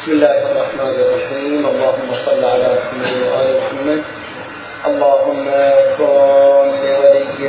بسم الله الرحمن الرحيم. اللهم صل على محمد وآل محمد. اللهم كن لوليك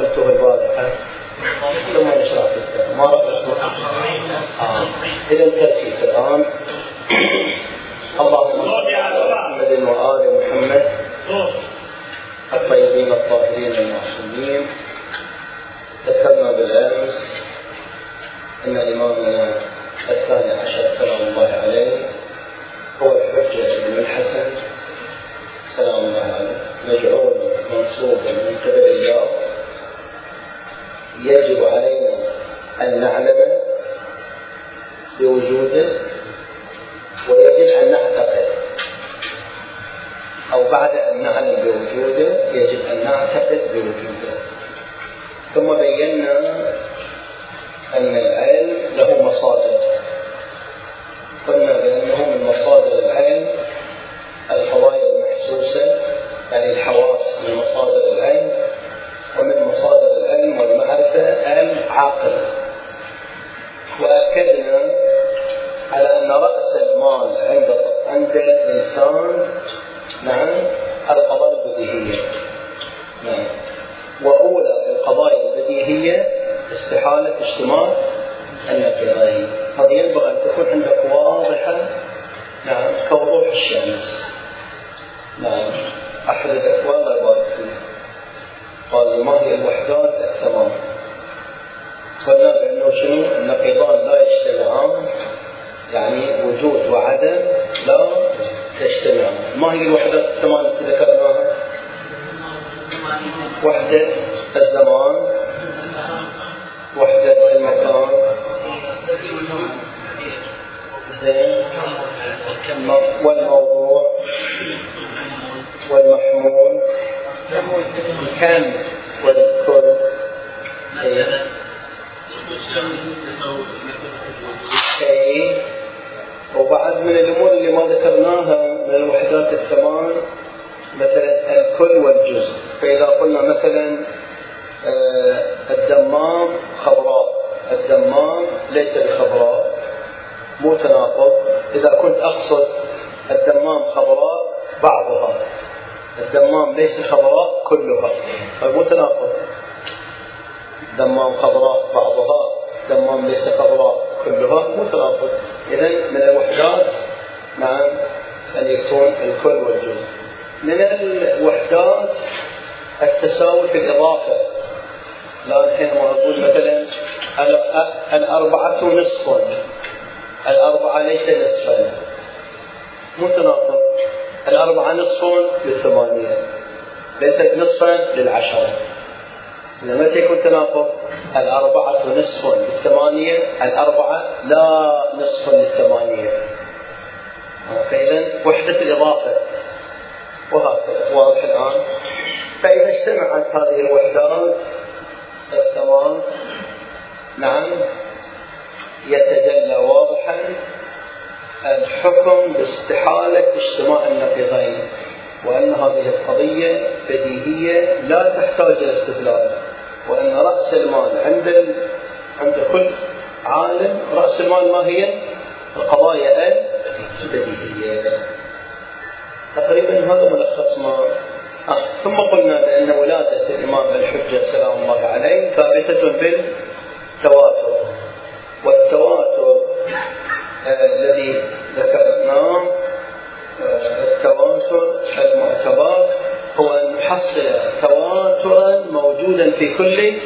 قلته البارحة ثم نشرح ما رأيكم؟ إذا تركيز الآن اللهم صل على محمد وآل محمد. الطيبين الطاهرين المعصومين. ذكرنا بالأمس أن إمامنا هي الوحدات الثمان قلنا بأنه شنو؟ النقيضان لا يجتمعان يعني وجود وعدم لا يجتمعان ما هي الوحدات الثمان التي ذكرناها؟ وحدة الزمان وحدة المكان. زين. والموضوع والمحمول. والكل اي وبعد من الأمور اللي ما ذكرناها من الوحدات الثمان مثلا الكل والجزء فإذا قلنا مثلا الدمام خضراء الدمام ليس بخضراء مو تناقض اذا كنت اقصد الدمام خضراء بعضها. الدمام ليس خضراء كلها. مو تناقض دمام خضراء بعضها دمام ليس خضراء كلها. مو تناقض اذا من الوحدات نعم ان يكون الكل والجزء. من الوحدات التساوي في الإضافة. لا الحين أقول مثلا الأربعة نصف الأربعة ليس نصفا. مو الأربعة نصف للثمانية ليست نصفا للعشرة إذا متى يكون تناقض؟ الأربعة نصف للثمانية، الأربعة لا نصف للثمانية. فإذا وحدة الإضافة وهكذا واضح الآن؟ فإذا اجتمعت هذه الوحدات الثمان نعم يتجلى واضحا الحكم باستحالة اجتماع النقيضين وأن هذه القضية بديهية لا تحتاج إلى استدلال وأن رأس المال عند. عند كل عالم رأس المال ما هي؟ القضايا البديهية تقريبا هذا ملخص ما آه. ثم قلنا بأن ولادة الإمام الحجة سلام الله عليه ثابتة بالتواتر والتواتر الذي ذكرناه آه، التواتر المعتبر هو أن نحصل تواترا موجودا في كل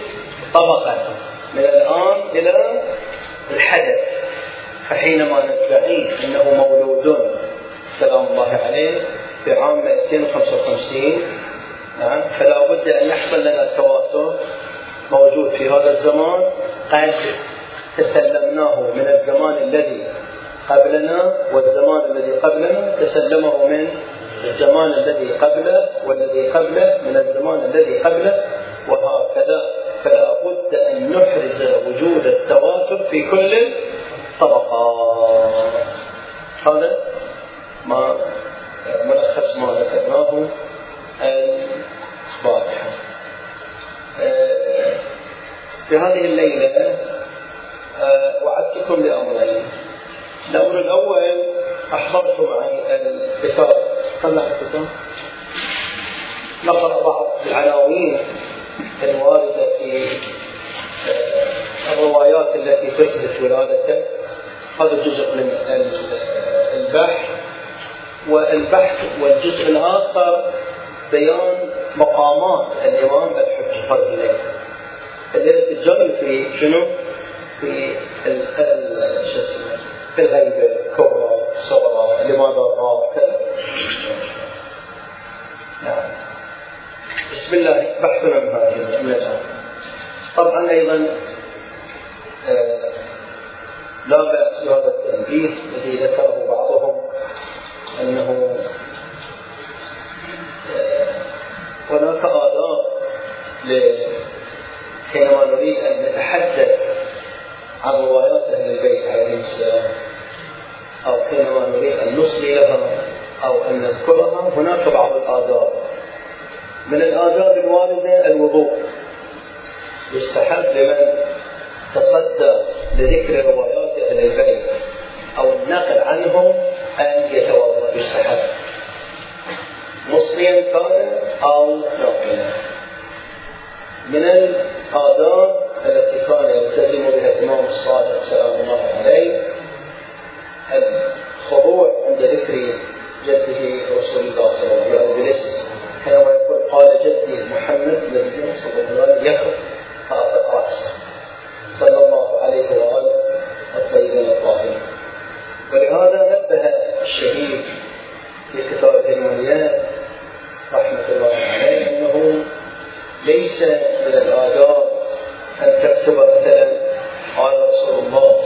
طبقة من الآن إلى الحدث. فحينما ندعي أنه مولود. سلام الله عليه. في عام 255 نعم. فلا بد أن يحصل لنا تواتر موجود في هذا الزمان. قد تسلمناه من الزمان الذي قبلنا والزمان الذي قبلنا تسلمه من الزمان الذي قبله والذي قبله من الزمان الذي قبله وهكذا فلا بد أن نحرز وجود التواتر في كل الطبقات هذا ما ملخص ما ذكرناه البارحة في هذه الليلة وعدتكم بأمرين الأمر الأول أحضرت معي الكتاب طلع الكتاب نقرأ بعض العناوين الواردة في الروايات التي تثبت ولادته هذا جزء من البحث. والبحث والجزء الآخر بيان مقامات الإمام الحجة هذه الليلة الليلة الجاية في شنو؟ في شو اسمه؟ في الغيبة الكبرى الصغرى لماذا غاب كذا نعم بسم الله بحثنا من هذه طبعا أيضا آه لا بأس بهذا التنبيه الذي ذكره بعضهم آه هناك آداب حينما نريد أن نتحدث عن روايات أهل البيت عليهم السلام. أو حينما نريد أن نصلي لها أو أن نذكرها هناك بعض الآداب من الآداب الواردة الوضوء. يستحب لمن تصدى لذكر روايات أهل البيت أو النقل عنهم أن يتوضأ. يستحب. مصليا كان أو ناقلا من الآداب التي كان يلتزم بها الإمام الصادق سلام الله عليه الخضوع عند ذكر جده رسول الله صلى الله عليه وسلم كما يقول قال جدي محمد النبي صلى الله عليه وسلم رأسه صلى الله عليه وآله الطيبين الطاهرين ولهذا نبه الشهيد في كتاب الموليات رحمة الله عليه أنه ليس من الآداب أن تكتب مثلا قال رسول الله.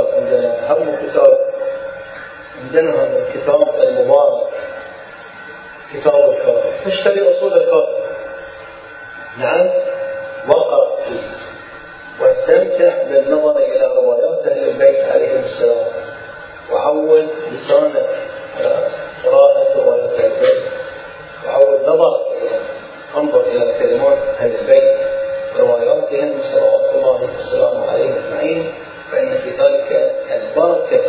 الكتاب عندنا أهم كتاب عندنا الكتاب المبارك كتاب الكافر تشتري أصول الكافر نعم واقرأ فيه واستمتع بالنظر إلى روايات أهل البيت عليهم السلام وعود لسانك على قراءة روايات أهل البيت وعود نظرك إلى انظر إلى كلمات أهل البيت رواياتهم صلوات الله وسلامه عليهم أجمعين البركة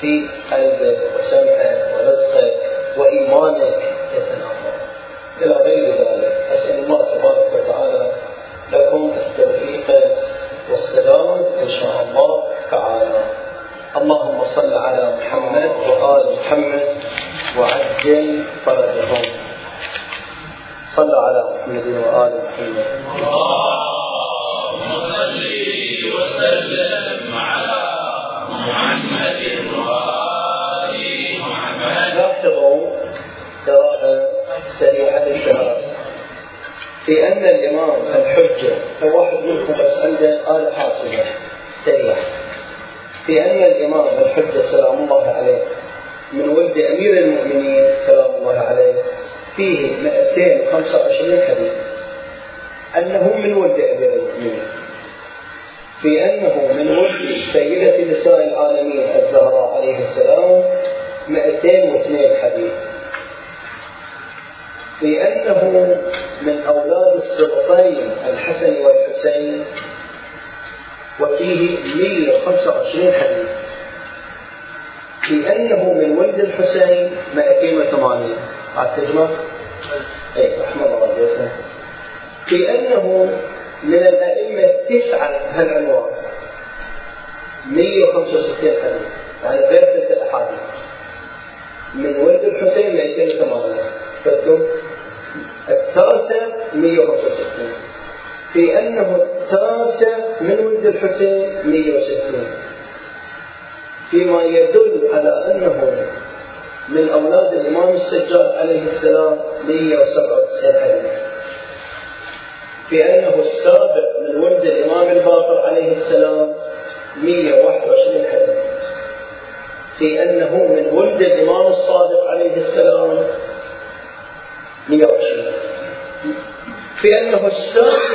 في قلبك وسمعك ورزقك وإيمانك يتناقض إلى غير ذلك أسأل الله تبارك وتعالى لكم التوفيق والسلام إن شاء الله تعالى. اللهم صل على محمد وآل محمد وعجل فرجهم. صل على محمد وآل محمد. اللهم صل وسلم. في أن الإمام الحجة لو واحد منكم بس عنده آلة حاسبة. سريعة في أن الإمام الحجة سلام الله عليه من ولد أمير المؤمنين سلام الله عليه فيه 225 حديث. أنه من ولد أمير المؤمنين. في أنه من ولد سيدة نساء العالمين الزهراء عليه السلام 202 حديث. في أنه من أولاد السبطين الحسن والحسين وفيه 125 حديث. في أنه من ولد الحسين؟ 208 على الترجمة أي رحمه الله جزاه في أنه من الأئمة التسعة بهالعنوان 165 حديث. يعني غير تلك الأحاديث من ولد الحسين 208 فهمتم؟ التاسع 165 في أنه التاسع من ولد الحسين 160 فيما يدل على أنه من أولاد الإمام السجاد عليه السلام 197 حديث في أنه السابق من ولد الإمام الباقر عليه السلام 121 حديث. في أنه من ولد الإمام الصادق عليه السلام 120 في أنه السادس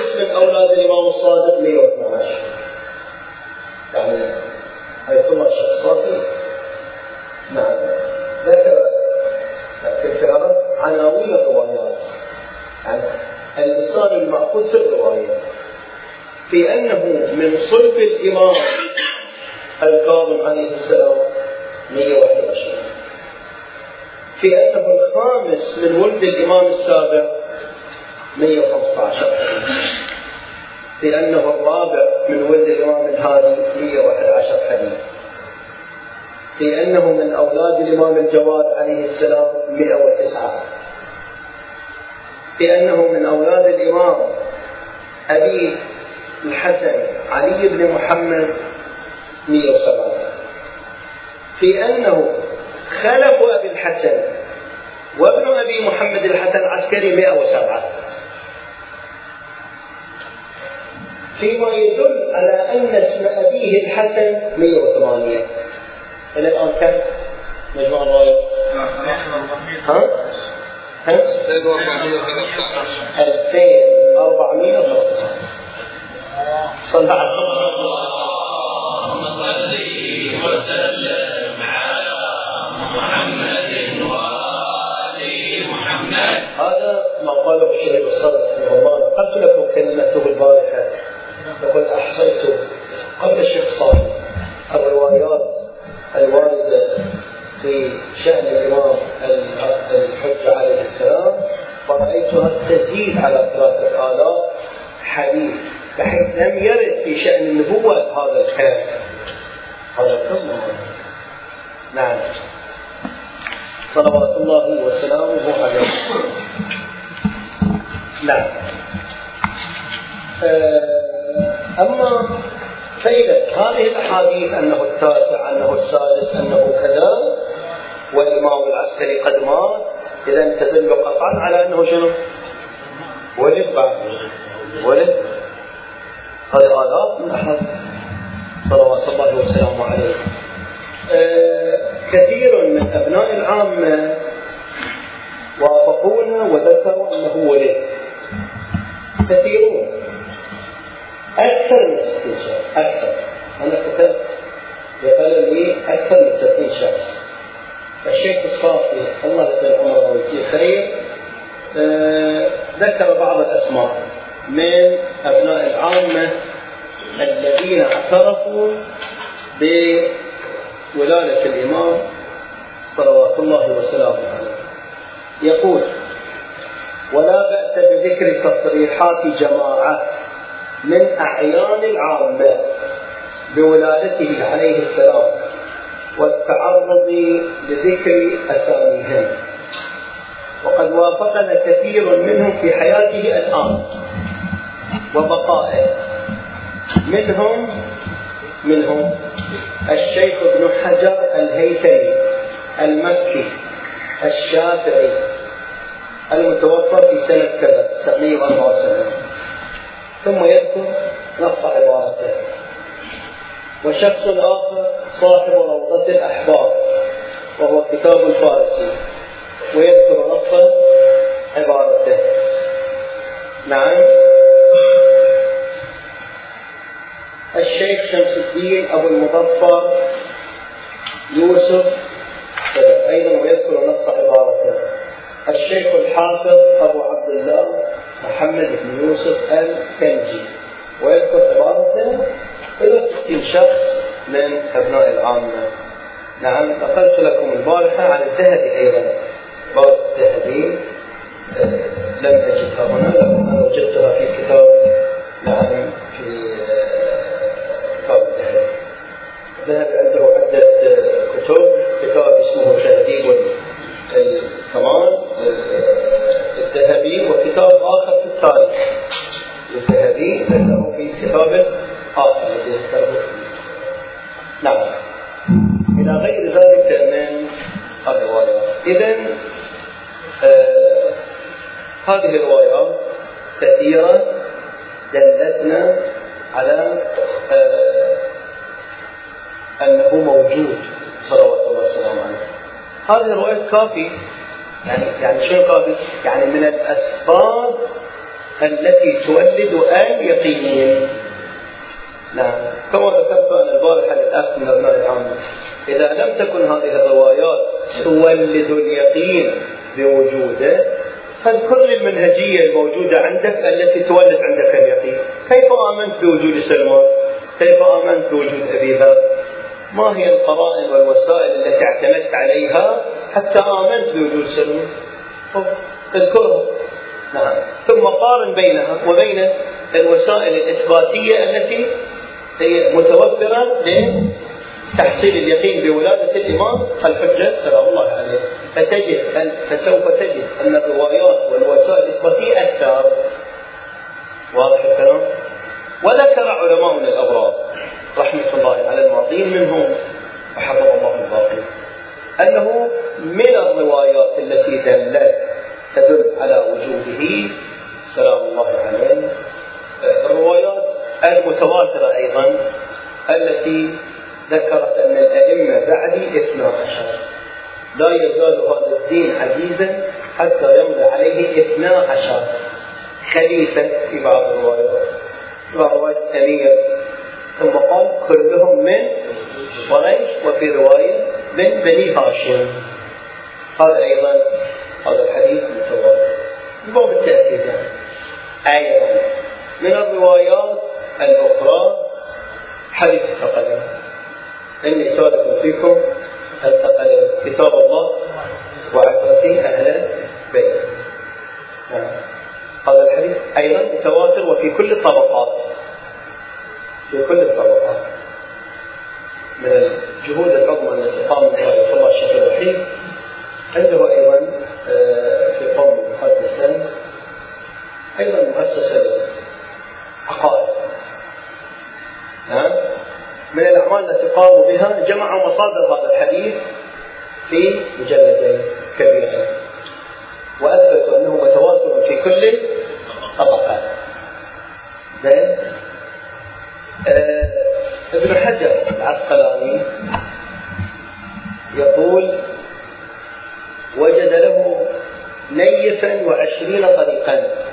في أنه من أولاد الإمام أبي الحسن علي بن محمد 107 في أنه خلف أبي الحسن وابن أبي محمد الحسن العسكري 107 فيما يدل على أن اسم أبيه الحسن 108 إلى الآن كم؟ مجموع الروايات؟ ها؟ ها؟ 2413 صلى على اللهم صل وسلم على محمد محمد هذا ما قاله الشيخ رحمه الله لكم كلمته البارحه لقد احصيت قبل الشيخ صالح الروايات الوارده في شان الامام الحجه عليه السلام فرأيتها تزيد على ثلاثة آلاف حديث بحيث لم يرد في شأن النبوة هذا الكلام. هذا الكلام. نعم. صلوات الله وسلامه عليه. نعم. آه، أما فإذا هذه الأحاديث أنه التاسع أنه السادس أنه كذا والإمام العسكري قد مات إذا تدل قطعا على أنه شنو؟ ولد بعد. ولد. هذا آلاف من أحد صلوات الله وسلامه عليه. آه كثير من أبناء العامة وافقونا وذكروا أنه ولد. كثيرون. أكثر من 60 شخص. أكثر. أنا كتبت بقلمي أكثر من 60 شخص. الشيخ الصافي الله ذكر بعض الأسماء من أبناء العامة الذين اعترفوا بولادة الإمام صلوات الله وسلامه عليه. يقول ولا بأس بذكر تصريحات جماعة من أعيان العامة بولادته عليه السلام والتعرض لذكر أساميهم. وقد وافقنا كثير منهم في حياته الآن وبقائه. منهم منهم الشيخ ابن حجر الهيثمي المكي الشافعي المتوفى في سنة كذا 974 ثم يذكر نص عبارته. وشخص آخر صاحب روضة الأحبار وهو كتاب الفارسي. ويذكر نص عبارته. نعم. الشيخ شمس الدين أبو المظفر يوسف أيضا ويذكر نص عبارته. الشيخ الحافظ أبو عبد الله محمد بن يوسف الكنجي. ويذكر عبارته إلى 60 شخص من أبناء العامة. نعم نقلت لكم البارحة عن الذهبي أيضا. باب الذهبي آه، لم أجدها هنا لكن أنا وجدتها في كتاب نعم في آه، كتاب الذهبي الذهبي عنده عدة آه، كتب كتاب اسمه تهذيب الكمال الذهبي وكتاب آخر في التاريخ. الذهبي ذكره في كتاب آخر الذي ذكره. نعم. إلى غير ذلك من الروايات إذا هذه الروايات كثيرة دلتنا على آه أنه موجود صلوات الله وسلامه عليه. هذه الرواية كافي يعني يعني شنو كافي؟ يعني من الأسباب التي تولد اليقين نعم. كما ذكرت أنا البارحة للأخ من أبناء العامة إذا لم تكن هذه الروايات تولد اليقين بوجودة فاذكر لي المنهجية الموجودة عندك التي تولد عندك اليقين. كيف آمنت بوجود سلمان؟ كيف آمنت بوجود أبي ذر؟ ما هي القرائن والوسائل التي اعتمدت عليها حتى آمنت بوجود سلمان؟ اذكرها. نعم. ثم قارن بينها وبين الوسائل الإثباتية التي هي متوفرة لتحصيل اليقين بولادة الإمام الحجة سلام الله عليه. فتجد فسوف تجد أن الروايات والوسائل الإثباتية أكثر واضح الكلام؟ وذكر علماؤنا الأبرار رحمة الله على الماضين منهم وحفظ الله الباقي أنه من الروايات التي دلت تدل على وجوده سلام الله عليه. الروايات المتواترة أيضا التي ذكرت أن الأئمة بعدي اثنا عشر. لا يزال هذا الدين عزيزا حتى يمضي عليه اثنا عشر خليفة في بعض الروايات. رواية أمير ثم قال كلهم من قريش وفي رواية من بني هاشم. هذا أيضا هذا الحديث متواتر باب التأكيد يعني. أيضا من الروايات الأخرى حديث الثقلين إني تارك فيكم كتاب الله وعترتي أهل بيت. نعم. هذا الحديث أيضا متواتر وفي كل الطبقات. في كل الطبقات. من الجهود العظمى التي قام بها الله الشيخ الوحيد عنده أيضا آه، في قوم مقدسا أيضا مؤسسة للعقائد نعم. من الأعمال التي قاموا بها جمعوا مصادر هذا الحديث في مجلدين كبيرين وأثبتوا أنه متواتر في كل الطبقات. زين؟ آه ابن حجر العسقلاني يقول وجد له نيفا وعشرين طريقا.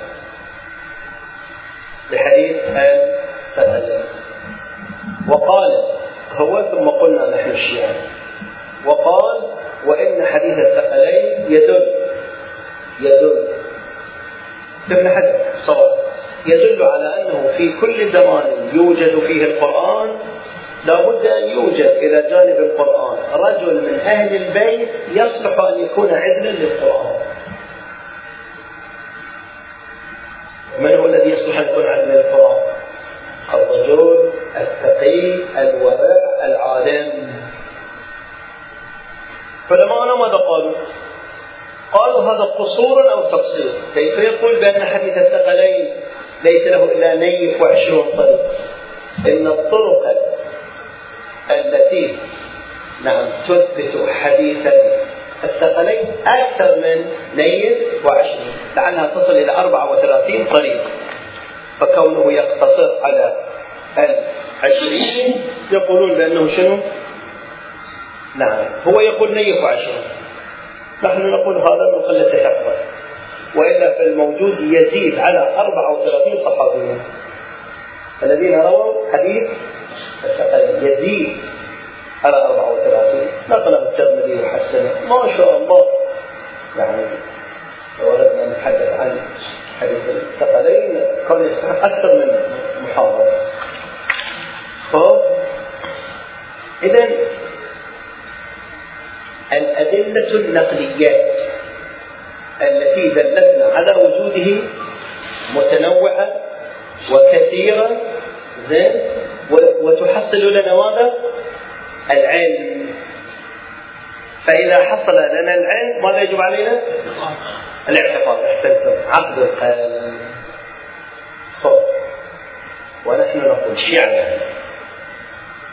لحديث الثقلين وقال هو ثم قلنا نحن الشيعة. وقال وإن حديث الثقلين يدل يدل. ابن حجر صواب. يدل على أنه في كل زمان يوجد فيه القرآن لابد أن يوجد إلى جانب القرآن. رجل من أهل البيت يصلح أن يكون عدلا للقرآن. من هو الذي يصلح أن يكون عدلا للقرآن؟ الرجل التقي الورع العالم فلما ماذا قالوا؟ قالوا هذا قصور أو تقصير. كيف يقول بأن حديث الثقلين ليس له إلا نيف وعشرون طريق؟ إن الطرق التي نعم تثبت حديثا الثقلين أكثر من نيف وعشرين لعلها تصل أربعة وثلاثين طريق. فكونه يقتصر على العشرين يقولون بأنه شنو؟ نعم هو يقول نيف وعشرين نحن نقول هذا من قلة حفظه وإلا فالموجود يزيد على 34 صحابيا. الذين رووا حديث يزيد على 34 نقله الترمذي وحسنه. ما شاء الله. يعني لو أردنا أن نتحدث عن حديث الثقلين كان يستحق أكثر من محاضرة إذا الأدلة النقليات التي دلتنا على وجوده متنوعة وكثيرة زين؟ وتحصل لنا ماذا؟ العلم. فإذا حصل لنا العلم ماذا يجب علينا؟ الاعتقاد. احسنتم. عقد القلب. ونحن نقول شعرا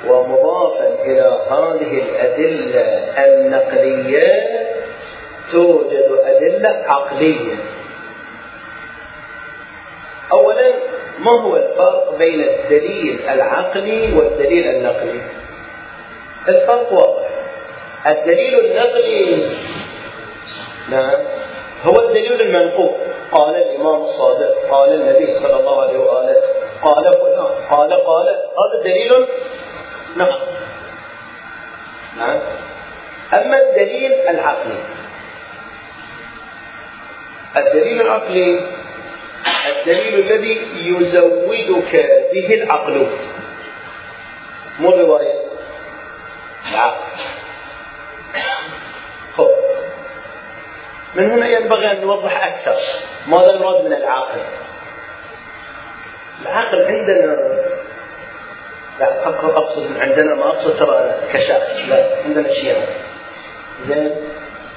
ومضافا إلى هذه الأدلة النقلية توجد أدلة عقلية. أولا ما هو الفرق بين الدليل العقلي والدليل النقلي؟ الفرق واضح. الدليل النقلي نعم هو الدليل المنقول. قال الإمام الصادق قال النبي صلى الله عليه وآله قال فلان قال قال هذا دليل نقل. نعم. أما الدليل العقلي. الدليل العقلي الدليل الذي يزودك به العقل. مو الرواية العقل خب. من هنا ينبغي أن نوضح أكثر ماذا المراد من العقل. العقل عندنا لا أقصد عندنا ما أقصد ترى كشاف لا عندنا شيء. زين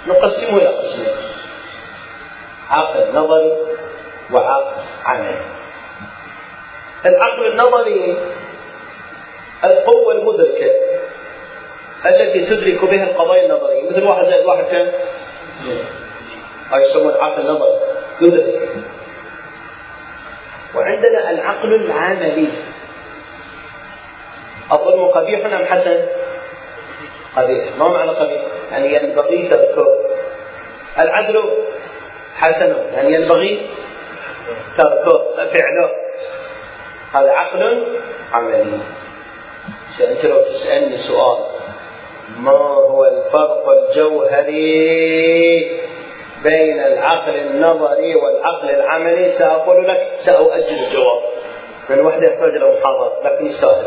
نقسمه إلى قسمين. عقل نظري وعقل عملي. العقل النظري القوة المدركة التي تدرك بها القضايا النظرية. مثل واحد زائد واحد كم؟ هاي يسمون عقل نظري يدرك. وعندنا العقل العملي. الظلم قبيح أم حسن؟ قبيح. ما معنى قبيح؟ يعني ينبغي تذكر العدل حسن يعني ينبغي تركه فعله. هذا عقل عملي. أنت لو تسألني سؤال. ما هو الفرق الجوهري بين العقل النظري والعقل العملي؟ سأقول لك سأؤجل الجواب. لأن واحد يحتاج إلى محاضرة لكن يستاهل.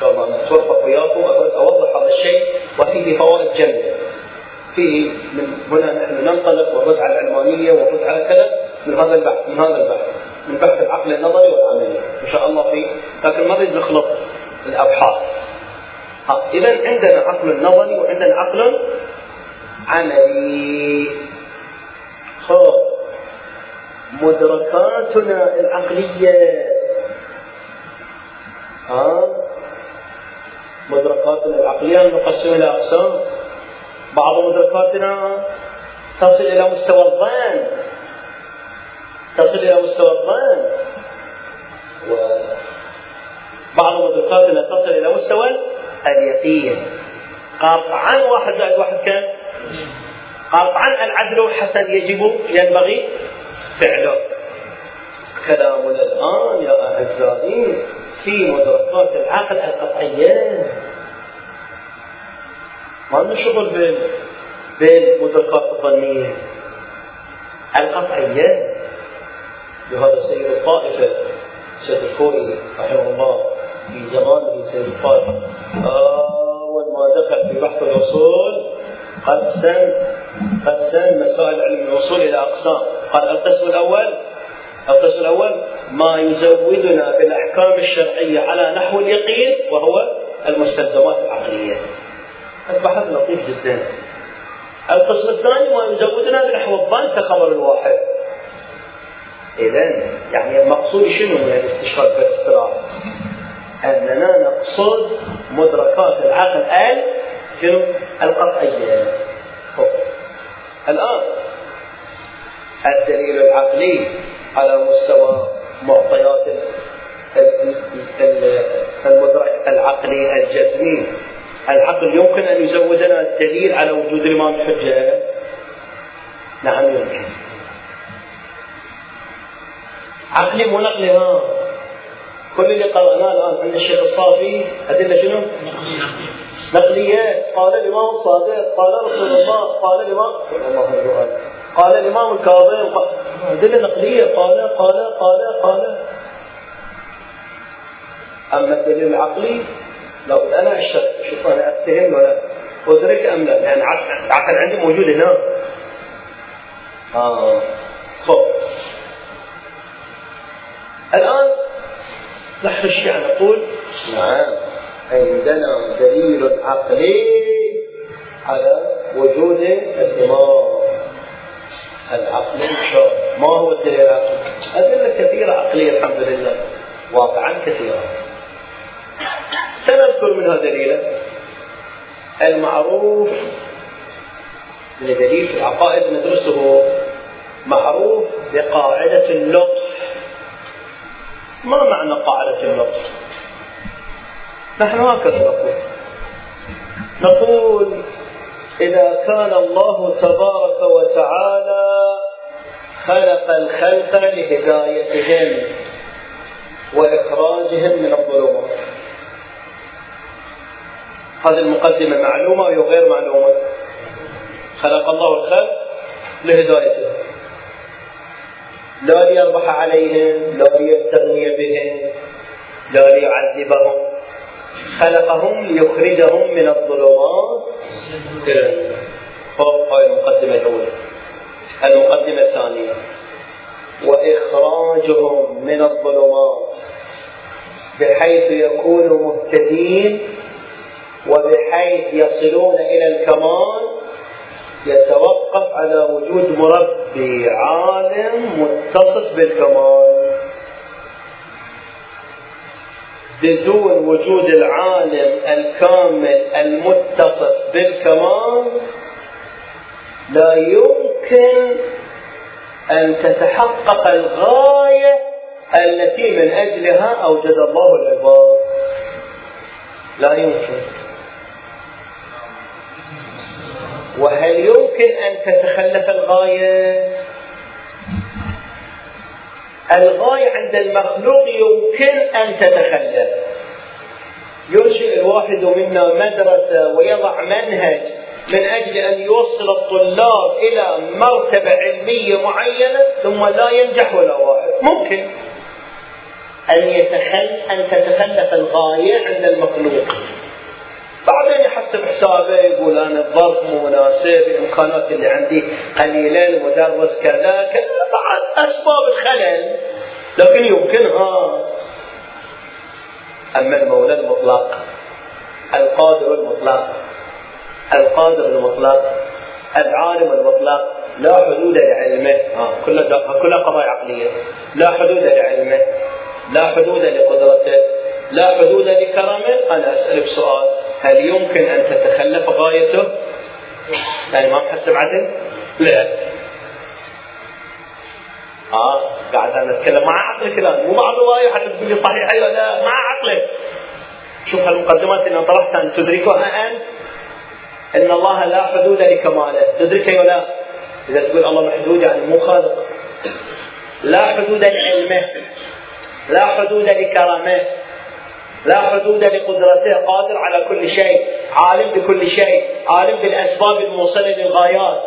شاء الله. نتوفق وياكم أوضح هذا الشيء. وفيه فوائد جميلة فيه من هنا نحن ننطلق ونرد على العلمانية ونرد على كذا من هذا البحث من هذا البحث. من بحث العقل النظري والعملي. إن شاء الله فيه لكن ما نريد نخلط الأبحاث. اذا عندنا عقل نظري وعندنا عقل عملي. خب. مدركاتنا العقلية. ها؟ مدركاتنا العقلية نقسمها إلى أقسام. بعض مدركاتنا تصل إلى مستوى الظن. تصل إلى مستوى الظن. وبعض مدركاتنا تصل إلى مستوى اليقين. قطعا واحد زائد واحد كم؟ قطعا العدل الحسن يجب ينبغي فعله. كلامنا الآن يا أعزائي في مدركات العقل القطعية. ما لنا شغل بين بين المدركات الظنيه القطعية لهذا سيد الطائفة. سيد الخوئي رحمه الله في زمانه سيد الطائفة. أول ما دخل في بحث الاصول قسم قسم مسائل علم الوصول إلى أقسام. قال القسم الأول القسم الأول ما يزودنا بالأحكام الشرعية على نحو اليقين وهو المستلزمات العقلية. البحث لطيف جدا. القسم الثاني ما يزودنا بنحو الظن كخبر الواحد. اذا يعني المقصود شنو من الاستشهاد بالاستراحه؟ أننا نقصد مدركات العقل ال شنو؟ القطعية. الآن الدليل العقلي على مستوى معطيات المدرك العقلي الجزمي. العقل يمكن أن يزودنا الدليل على وجود الإمام الحجة. نعم يمكن. عقلي مو نقلي ها كل اللي قرأناه الآن عند الشيخ الصافي أدلة شنو؟ نقليات. قال الإمام الصادق قال رسول الله قال الإمام صلى الله عليه وسلم قال الإمام الكاظم أدلة نقلية قال قال قال قال. أما الدليل العقلي لو أنا أشك شوف أنا أتهم ولا أدرك أم لا يعني العقل عندي موجود هنا. آه. خب. الآن نحن الشيعة نقول نعم. عندنا دليل عقلي على وجود الإمام. العقل ما هو الدليل العقلي؟ أدلة كثيرة عقلية الحمد لله. واقعا كثيرة. سنذكر منها دليلا المعروف من دليل في العقائد ندرسه معروف بقاعدة اللطف. ما معنى قاعدة اللطف؟ نحن هكذا نقول. نقول إذا كان الله تبارك وتعالى خلق الخلق لهدايتهم وإخراجهم من الظلمات. هذه المقدمة معلومة أو غير معلومة؟ خلق الله الخلق لهدايتهم. لا ليربح عليهم لا ليستغني بهم لا ليعذبهم. خلقهم ليخرجهم من الظلمات. إلى فوق هاي المقدمة الأولى المقدمة الثانية. وإخراجهم من الظلمات. بحيث يكونوا مهتدين وبحيث يصلون إلى الكمال. يتوقف على وجود مربي عالم متصف بالكمال. بدون وجود العالم الكامل المتصف بالكمال لا يمكن أن تتحقق الغاية التي من أجلها أوجد الله العباد. لا يمكن. وهل يمكن أن تتخلف الغاية؟ الغاية عند المخلوق يمكن أن تتخلف. ينشئ الواحد منا مدرسة ويضع منهج من أجل أن يوصل الطلاب إلى مرتبة علمية معينة ثم لا ينجح ولا واحد. ممكن. أن يتخل أن تتخلف الغاية عند المخلوق. بعدين يحسب حسابه يقول أنا الظرف مو مناسب الإمكانات اللي عندي قليله المدرس كذا كذا. بعد خلل لكن يمكنها. أما المولى المطلق القادر المطلق القادر المطلق العالم المطلق لا حدود لعلمه. كلها كلها قضايا عقلية. لا حدود لعلمه لا حدود لقدرته لا حدود لكرمه. أنا أسألك سؤال. هل يمكن أن تتخلف غايته؟ يعني ما محسب عدل؟ لا. آه قاعد أنا أتكلم. مع عقلك الان مو مع الرواية حتى تقول لي صحيح. أيوه لا. مع عقلك شوف هالمقدمات اللي طرحتها. ان تدركها أنت؟ إن الله لا حدود لكماله. تدركها ولا إذا تقول الله محدود يعني مو خالق. لا حدود لعلمه. لا حدود لكرمه. لا حدود لقدرته قادر على كل شيء عالم بكل شيء عالم بالأسباب الموصلة للغايات.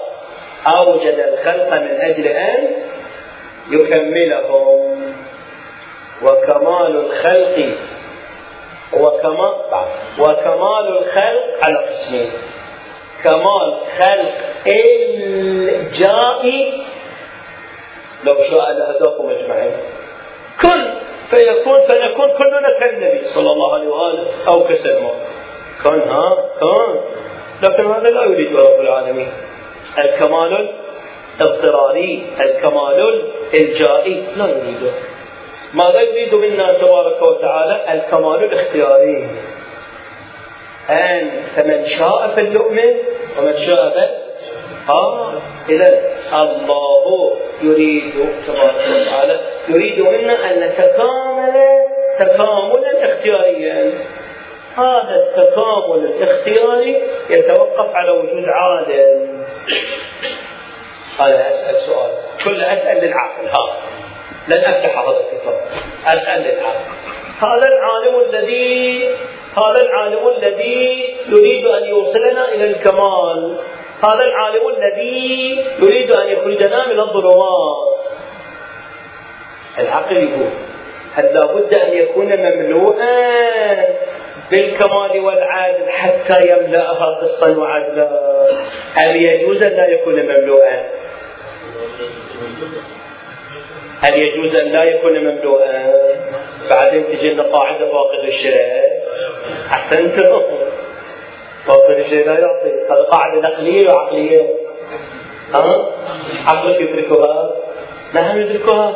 أوجد الخلق من أجل أن يكملهم. وكمال الخلق وكمال وكمال الخلق على قسمين كمال خلق الجائي لو شاء لهداكم أجمعين. كن فيكون فنكون كلنا كالنبي صلى الله عليه وآله أو كسلمان كن ها؟ كن لكن هذا لا يريد رب العالمين. الكمال الاضطراري الكمال الجائي لا يريده. ماذا يريد منا تبارك وتعالى الكمال الاختياري. أن فمن شاء فليؤمن ومن شاء فل إذا الله يريد تبارك وتعالى يريد منا أن نتكامل تكاملا اختياريا. هذا التكامل الاختياري يتوقف على وجود عادل أنا أسأل سؤال. كل أسأل للعقل. ها. لن أفتح هذا الكتاب. أسأل للعقل. هذا العالم الذي هذا العالم الذي يريد أن يوصلنا إلى الكمال. هذا العالم الذي يريد أن يخرجنا من الظلمات. العقل يقول هل لابد أن يكون مملوءا بالكمال والعدل حتى يملأها قسطا وعدلا أم يجوز أن لا يكون مملوءا هل يجوز أن لا يكون مملوءا بعدين تجي لنا قاعدة فاقد الشيء. أحسنتم فاقد الشيء لا يعطي هذه قاعدة نقلية وعقلية ها عقلك يدركها نعم يدركها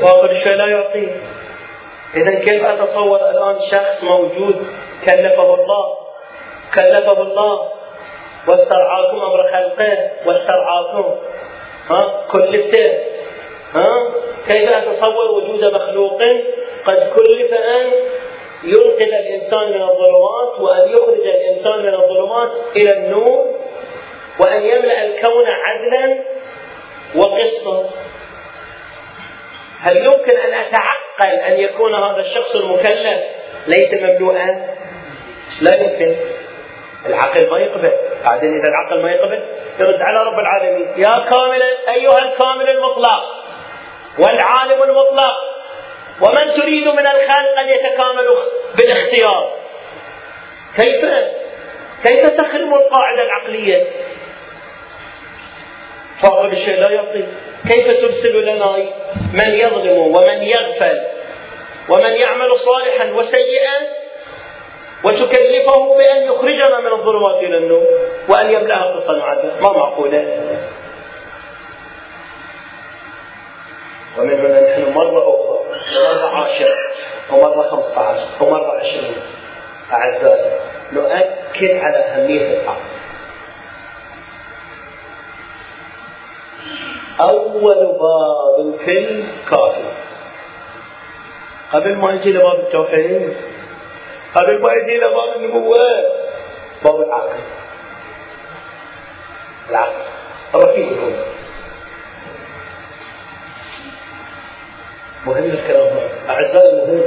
فاقد الشيء لا يعطي إذا كيف أتصور الآن شخص موجود كلفه الله كلفه الله واسترعاكم أمر خلقه واسترعاكم ها كلفته ها كيف أتصور وجود مخلوق قد كلف أن ينقذ الإنسان من الظلمات وأن يخرج الإنسان من الظلمات إلى النور وأن يملأ الكون عدلا وقسطا. هل يمكن أن أتعقل أن يكون هذا الشخص المكلف؟ ليس مملوءا؟ لا يمكن. العقل ما يقبل. بعدين إذا العقل ما يقبل يرد على رب العالمين. يا كامل أيها الكامل المطلق والعالم المطلق ومن تريد من الخلق أن يتكاملوا بالاختيار؟ كيف؟ كيف تخرم القاعدة العقلية؟ فاقد الشيء لا يعطي كيف ترسل لنا من يظلم ومن يغفل ومن يعمل صالحا وسيئا وتكلفه بأن يخرجنا من الظلمات إلى النور وأن يملأها عدلا ما معقولة؟ ومن هنا نحن مرة أخرى مرة عاشرة ومرة خمسة عشر ومرة عشرين. أعزائي نؤكد على أهمية العقل أول باب في الكافي قبل ما يجي لباب التوحيد قبل ما يجي لباب النبوة باب العقل. العقل. رفيق الأمة مهم الكلام هذا. أعزائي مهم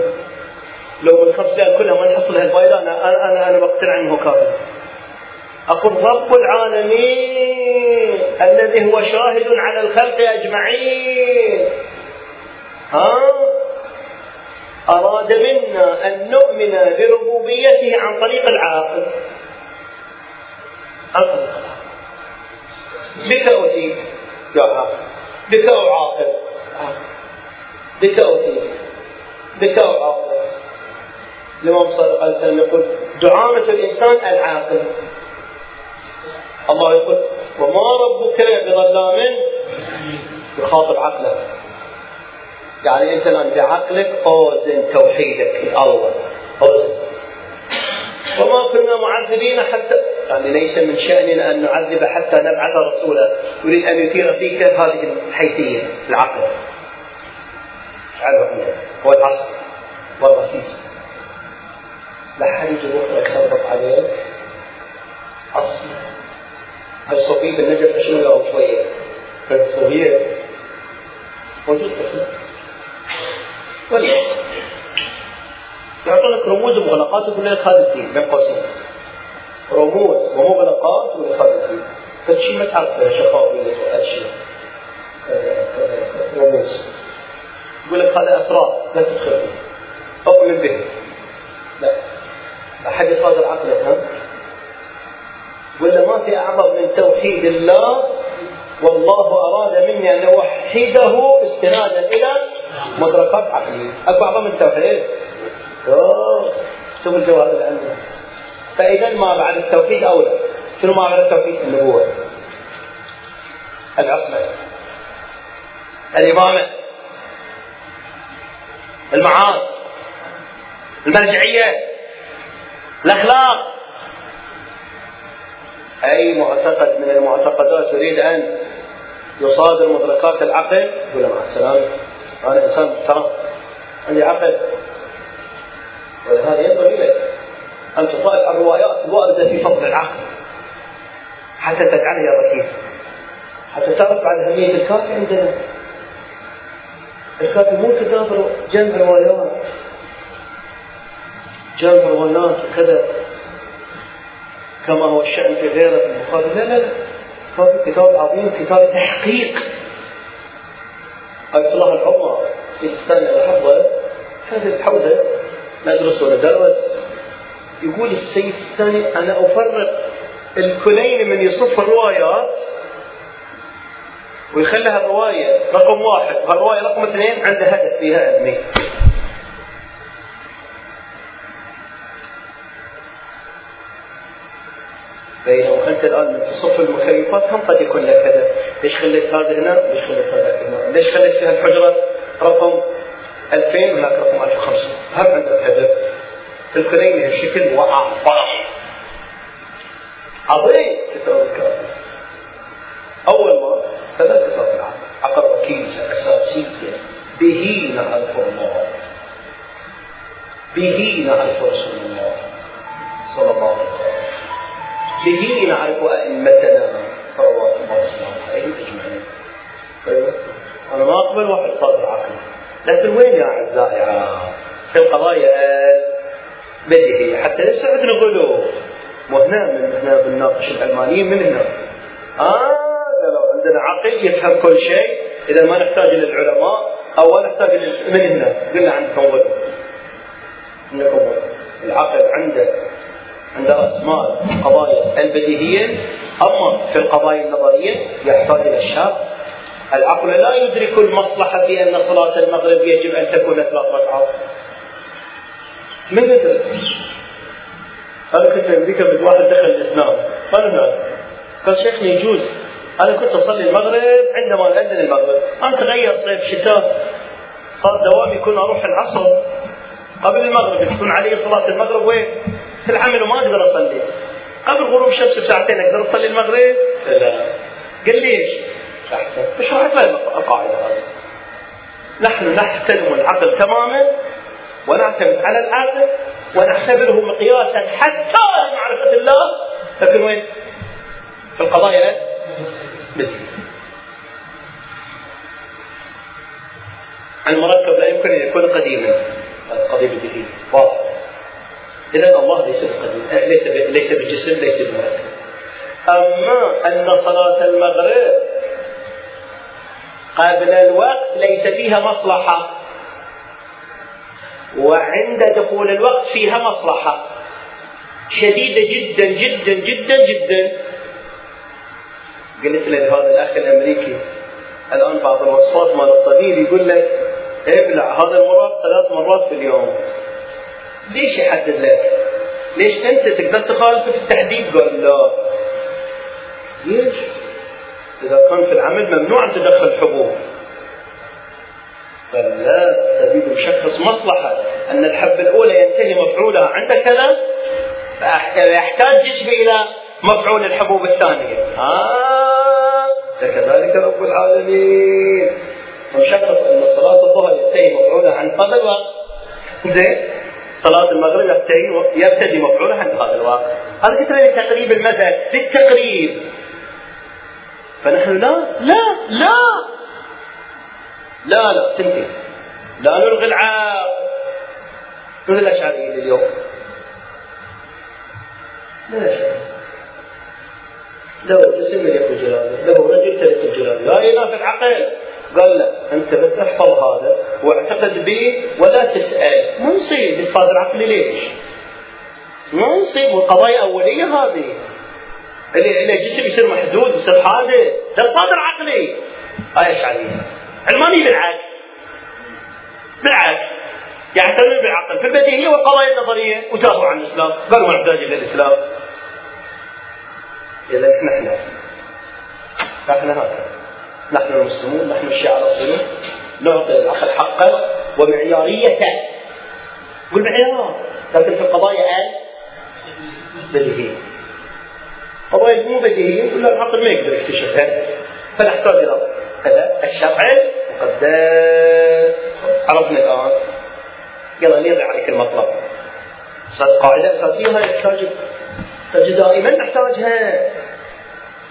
لو من خمس دقائق كلها ما نحصل هالفائدة أنا أنا أنا, أنا بقتنع أنه كافر أقول رب العالمين الذي هو شاهد على الخلق أجمعين. ها؟ أراد منا أن نؤمن بربوبيته عن طريق العاقل. عن طريق العاقل بك أتيت يا عاقل بك أعاقل ذكاء فيه. ذكاء عاقل الإمام صلى الله عليه وسلم يقول دعامة الإنسان العاقل. الله يقول وما ربك بظلام يخاطب عقله. يعني أنت الآن بعقلك اوزن توحيدك لله اوزن وما كنا معذبين حتى يعني ليس من شأننا أن نعذب حتى نبعث رسولا. يريد أن يثير فيك هذه الحيثية العقل. هو العصر والرخيص لا حد يجي بكره يخبط عليك اصل الصوفي بالنجف شنو له شوية فالصوفيه موجود بس. ولا يعطونك رموز ومغلقات ويقول لك هذا الدين بين قوسين رموز ومغلقات ويقول هذا الدين. فالشيء ما تعرف شفافية وأشياء رموز. يقول لك هذا أسرار لا تدخل فيه. أؤمن به لا. أحد يصادر عقلك ها؟ ولا ما في أعظم من توحيد الله؟ والله أراد مني أن أوحده استنادا إلى مدركات عقلية أكو أعظم من التوحيد شوف الجواب اللي عندنا فإذا ما بعد التوحيد أولى شنو ما بعد التوحيد؟ النبوة. العصمة. الإمامة. المعاد المرجعية الأخلاق. أي معتقد من المعتقدات يريد أن يصادر مدركات العقل؟ يقول مع السلامة أنا إنسان محترم عندي عقل. ولهذا ينبغي لك أن تطالع الروايات الواردة في فضل العقل حتى تجعلها ركيزة حتى تعرف عن أهمية الكافي عندنا. الكافي مو تدابر جمع روايات جمع روايات وكذا كما هو الشأن في غيرة في البخاري لا لا لا. هذا كتاب عظيم كتاب تحقيق. آية الله العظمى السيستاني الحفظة هذه الحوزة ندرس وندرس يقول السيد الثاني أنا أفرق الكلين من يصف الروايات ويخليها الرواية رقم واحد. والرواية رقم اثنين عندها هدف فيها علمي بينما أنت الآن من تصف المكيفات هم قد يكون لك هدف، ليش خليت هذا هنا؟ ليش خليت هذا هنا؟ ليش خليت فيها الحجرة؟ رقم 2000 هناك رقم 1500 هم عندك هدف؟ في الكلين الشكل وأعضاء عظيم. كتاب الكافي أول ما ثلاث كتاب العقل عقل ركيزة أساسية به نعرف الله به نعرف رسول الله صلى الله عليه وسلم. به نعرف أئمتنا صلوات الله وسلامه عليهم أجمعين أنا ما أقبل واحد صادر عقل لكن وين يا أعزائي في القضايا بديهية حتى لسه عندنا غلو وهنا من هنا بنناقش العلمانيين من هنا آه عندنا عقل يفهم كل شيء إذا ما نحتاج للعلماء أو ما نحتاج من هنا؟ قلنا عندكم غلو عندكم غلو العقل عنده عند رأس مال القضايا البديهية. أما في القضايا النظرية يحتاج إلى الشاب. العقل لا يدرك المصلحة في أن صلاة المغرب يجب أن تكون ثلاث ركعات. من يدرك؟ أنا كنت في أمريكا بدي واحد دخل الإسلام. ما هناك؟ قال شيخنا يجوز. أنا كنت أصلي المغرب عندما نأذن المغرب. أنا تغير صيف شتاء صار دوامي يكون أروح العصر قبل المغرب. تكون علي صلاة المغرب. وين؟ في العمل وما أقدر أصلي. قبل غروب الشمس بساعتين أقدر أصلي المغرب؟ لا. قال ليش؟ مش راح فهم القاعدة هذه. نحن نحترم العقل تماما ونعتمد على العقل ونعتبره مقياسا حتى لمعرفة الله. لكن وين؟ في القضايا. مثل المركب لا يمكن أن يكون قديما. القضيب الجديد. واضح. اذا الله ليس بقديم. ليس ليس بجسم ليس بمركب. أما أن صلاة المغرب قبل الوقت ليس فيها مصلحة. وعند دخول الوقت فيها مصلحة. شديدة جدا جدا جدا جدا. قلت لهذا الأخ الأمريكي الآن بعض الوصفات مال الطبيب يقول لك ابلع هذا المراد ثلاث مرات في اليوم ليش يحدد لك؟ ليش أنت تقدر تخالف في التحديد؟ قال لا ليش؟ إذا كان في العمل ممنوع أن تدخل حبوب قال لا تريد مشخص مصلحة أن الحبة الأولى ينتهي مفعولها عند كذا فيحتاج جسمي إلى مفعول الحبوب الثانية آه كذلك رب العالمين. مشخص أن صلاة الظهر ينتهي مفعولها عند هذا الوقت زين. صلاة المغرب يبتدي يبتدي مفعولها عند هذا الوقت هذا قلت لتقريب المثل للتقريب. فنحن لا لا لا. لا لا تنتهي لا نلغي العاق مثل الأشعريين اليوم ليش؟ له جسم يليق بجلاله، له رجل تليق بجلاله، لا ينافي العقل، قال لا أنت بس احفظ هذا واعتقد به ولا تسأل، ما نصيب الفاز العقلي ليش؟ ما نصيب القضايا اوليه هذه. اللي اللي جسم يصير محدود يصير حادث، ده الفاز العقلي. هاي اشعريه. علماني بالعكس. بالعكس. يعتمد بالعقل في البديهية والقضايا النظرية. وجابوا عن الإسلام. قالوا نحتاج إلى إذا نحن. نحن هكذا. نحن المسلمون نحن الشيعة الأصيلون نعطي العقل حقه ومعياريته والمعيار. لكن في القضايا البديهية قضايا مو بديهية. ولا العقل ما يقدر يكتشفها فنحتاج إلى كذا الشرع المقدس. عرفنا الآن. يلا نرجع عليك المطلب قاعدة أساسية هاي تحتاج دائما نحتاجها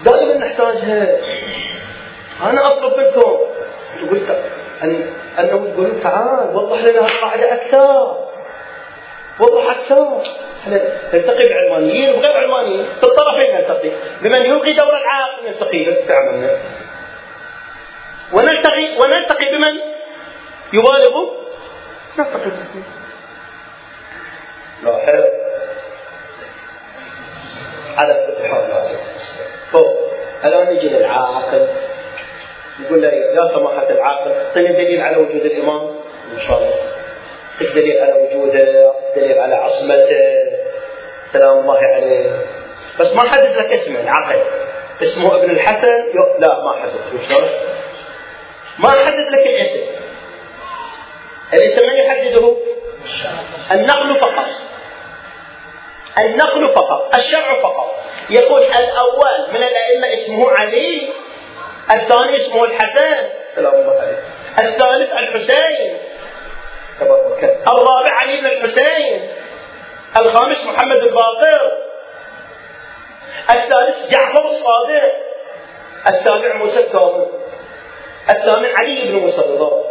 دائما نحتاجها أنا أطلب منكم. تقول أن أنه تقولون تعال وضح لنا القاعدة أكثر. وضح أكثر. إحنا نلتقي بعلمانيين وغير علمانيين في الطرفين نلتقي. بمن يلغي دور العاقل نلتقي. تعاملنا ونلتقي ونلتقي بمن يبالغ؟ نلتقي لاحظ على الاتحاد فوق نجي للعاقل؟ نقول له يا سماحة العاقل. اعطيني دليل على وجود الإمام؟ إن شاء الله. دليل على وجوده دليل على عصمته. سلام الله عليه. بس ما حدد لك اسمه العقل اسمه ابن الحسن؟ لا ما حدد؟ ما حدد لك الاسم. الاسم من يحدده؟ النقل فقط. النقل فقط الشرع فقط. يقول الأول من الأئمة اسمه علي الثاني اسمه الحسن. سلام الله عليه الثالث الحسين. الرابع علي بن الحسين. الخامس محمد الباقر. الثالث جعفر الصادق. السابع موسى الكاظم الثامن علي بن موسى الرضا.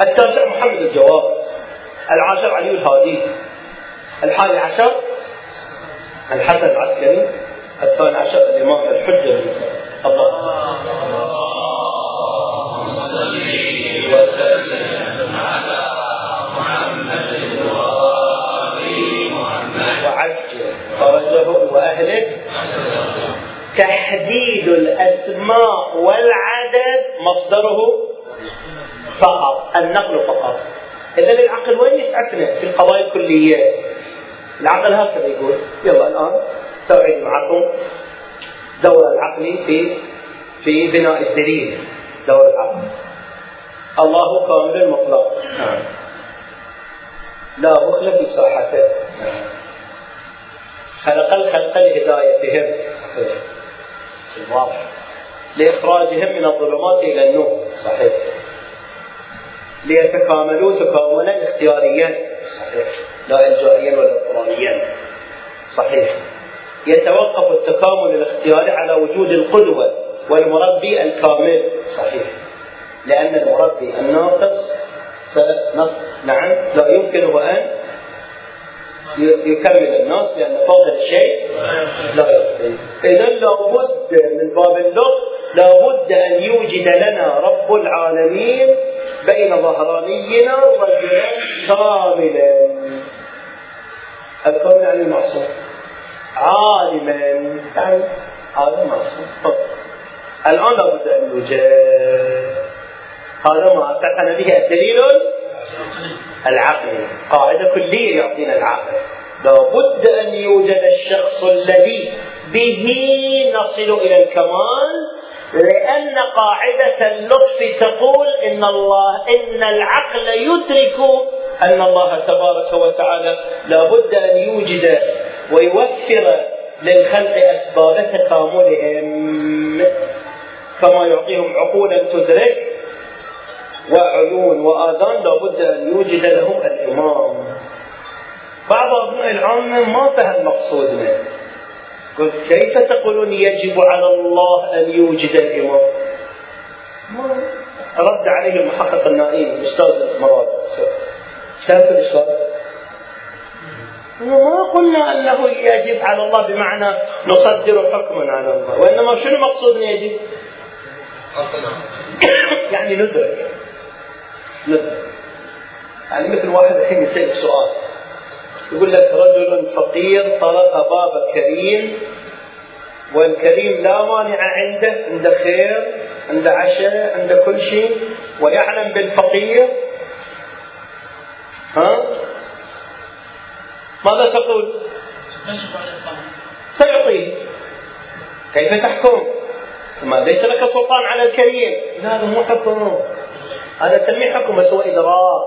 التاسع محمد الجواد. العاشر علي الهادي. الحادي عشر الحسن العسكري الثاني عشر الإمام الحجة الله صل وسلم على محمد وعجل وأهله. تحديد الأسماء والعدد مصدره فقط النقل فقط. إذا العقل وين يسعفنا؟ في القضايا الكلية. العقل هكذا يقول. يلا الآن سأعيد معكم دور العقل في في بناء الدليل. دور العقل. الله كامل المطلق نعم. لا بخل في ساحته خلق الخلق لهدايتهم. واضح. لإخراجهم من الظلمات إلى النور. صحيح. ليتكاملوا تكاملا اختياريا. صحيح. لا إلجائيا ولا اضطراريا صحيح. يتوقف التكامل الاختياري على وجود القدوة والمربي الكامل. صحيح. لأن المربي الناقص نعم. لا يمكنه أن يكمل الناس لأن فوق الشيء لا يمكن إذا لابد من باب اللطف لابد أن يوجد لنا رب العالمين بين ظهرانينا رجلا كاملا الكامل يعني المعصوم عالما يعني عالم معصوم الآن لابد أن يوجد هذا ما أسعنا به الدليل العقلي قاعدة كلية يعطينا العقل. لابد أن يوجد الشخص الذي به نصل إلى الكمال لأن قاعدة اللطف تقول إن الله إن العقل يدرك أن الله تبارك وتعالى لابد أن يوجد ويوفر للخلق أسباب تكاملهم. كما يعطيهم عقولا تدرك وعيون وآذان لابد أن يوجد لهم الإمام. بعض أبناء العامة ما فهم مقصودنا قلت كيف تقولون يجب على الله أن يوجد الإمام؟ ما رد عليه المحقق النائم أستاذ مراد. شاف الإشكال ما قلنا أنه يجب على الله بمعنى نصدر حكما على الله. وإنما شنو مقصودنا يجب يعني ندرك. ندرك يعني مثل واحد الحين يسألك سؤال. يقول لك رجل فقير طرق باب كريم والكريم لا مانع عنده عنده خير عنده عشاء عنده كل شيء ويعلم بالفقير. ها؟ ماذا تقول؟ سيعطيه. كيف تحكم؟ ما ليس لك سلطان على الكريم. لا هذا مو حكم. هذا سميه حكم بس هو إدراك.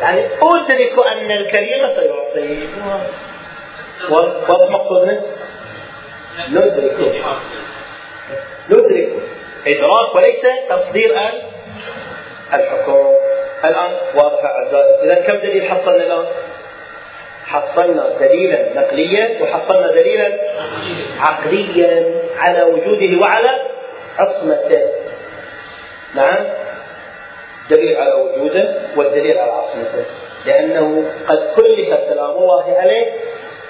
يعني أدرك أن الكريم سيعطي. واضح مقصودنا؟ ندرك ندرك إدراك وليس تصدير الحكم. الآن واضح أعزائي. إذا كم دليل حصلنا الآن؟ حصلنا دليلا نقليا وحصلنا دليلا عقليا على وجوده وعلى عصمته. نعم؟ دليل على وجوده والدليل على عصمته. لأنه قد كلف سلام الله عليه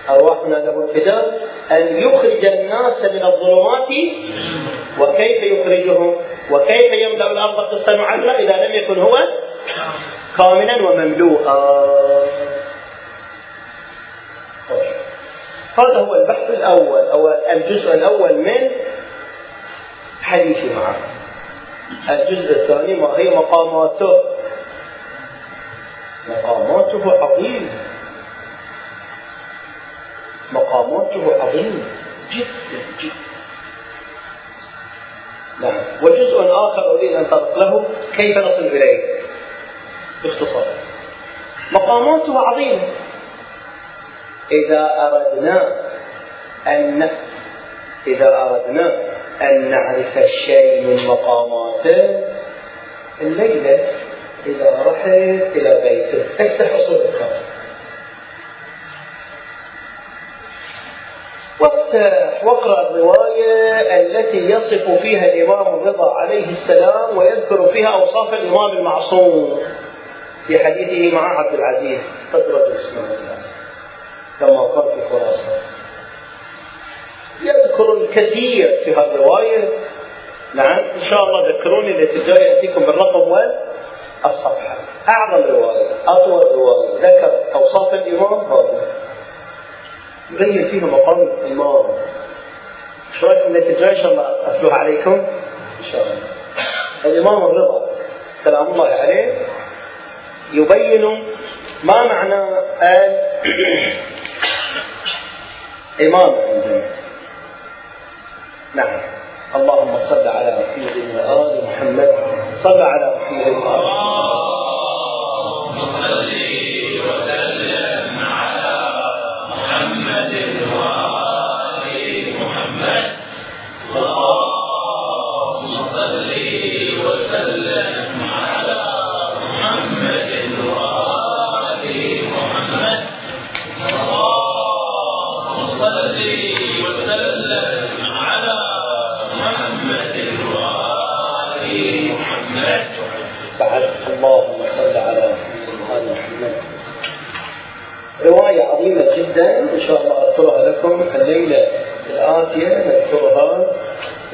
أرواحنا له الفداء أن يخرج الناس من الظلمات وكيف يخرجهم؟ وكيف يملأ الأرض قسطا وعدلا إذا لم يكن هو كاملا ومملوءا؟ هذا هو البحث الأول أو الجزء الأول من حديثي معه. الجزء الثاني ما هي مقاماته. مقاماته عظيمة مقاماته عظيمة جدا جدا. نعم. وجزء آخر أريد أن أطرق له كيف نصل إليه؟ باختصار. مقاماته عظيمة إذا أردنا أن إذا أردنا أن نعرف الشيء من مقاماته. الليلة إذا رحت إلى بيته. أصول الكون وافتح واقرأ الرواية التي يصف فيها الإمام الرضا عليه السلام ويذكر فيها أوصاف الإمام المعصوم في حديثه مع عبد العزيز. فترة الإسلام. لما كان في خراسان. يذكر الكثير في هذه الرواية. نعم إن شاء الله ذكروني التي الجاي يأتيكم بالرقم والصفحة أعظم رواية أطول رواية. ذكر أوصاف الإمام هذا. يبين فيها مقام الإمام. إيش رايكم التي الجاي إن شاء الله أتلوها عليكم؟ إن شاء الله. الإمام الرضا سلام الله عليه يبين ما معنى الإمام نعم. اللهم صل على محمد وآل محمد. صل على محمد. اللهم صل إن شاء الله أذكرها لكم الليلة الآتية نذكرها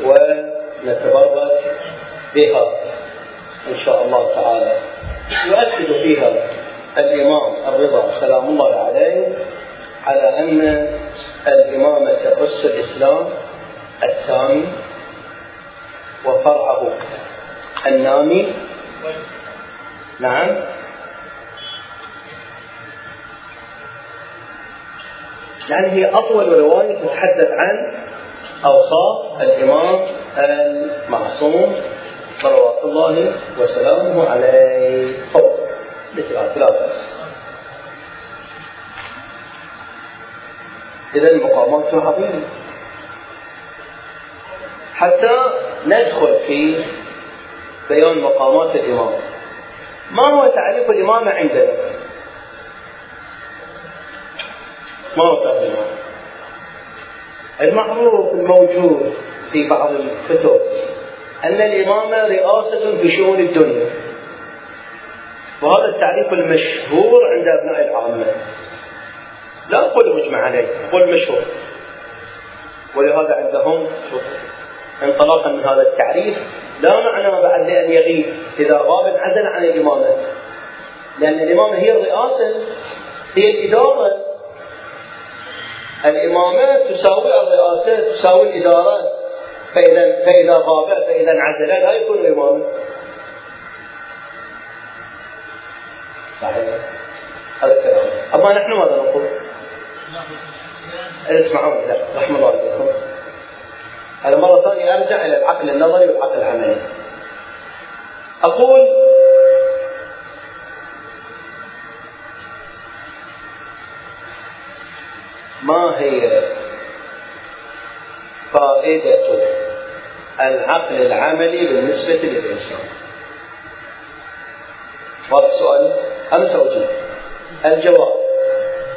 ونتبرك بها إن شاء الله تعالى. يؤكد فيها الإمام الرضا سلام الله عليه على أن الإمامة أس الإسلام السامي وفرعه النامي. نعم. يعني هي أطول رواية تتحدث عن أوصاف الإمام المعصوم صلوات الله وسلامه عليه. فوق مثل لا بأس إذا مقاماته عظيمة حتى ندخل في بيان مقامات الإمام. ما هو تعريف الإمامة عندنا؟ ما هو الإمامة؟ المعروف الموجود في بعض الكتب أن الإمامة رئاسة في شؤون الدنيا وهذا التعريف المشهور عند أبناء العامة. لا أقول مجمع عليه أقول مشهور. ولهذا عندهم انطلاقا من هذا التعريف لا معنى بعد لأن يغيب إذا غاب انعزل عن الإمامة. لأن الإمامة هي الرئاسة هي الإدارة الإمامة تساوي الرئاسة تساوي الإدارة. فإذا فإذا غاب فإذا انعزل لا يكون إماما صحيح. هذا الكلام. أما نحن ماذا نقول؟ اسمعوا لا رحم الله عليكم. هذا مرة ثانية أرجع إلى العقل النظري والعقل العملي. أقول ما هي فائدة العقل العملي بالنسبة للإنسان. هذا السؤال أنا سأجيب الجواب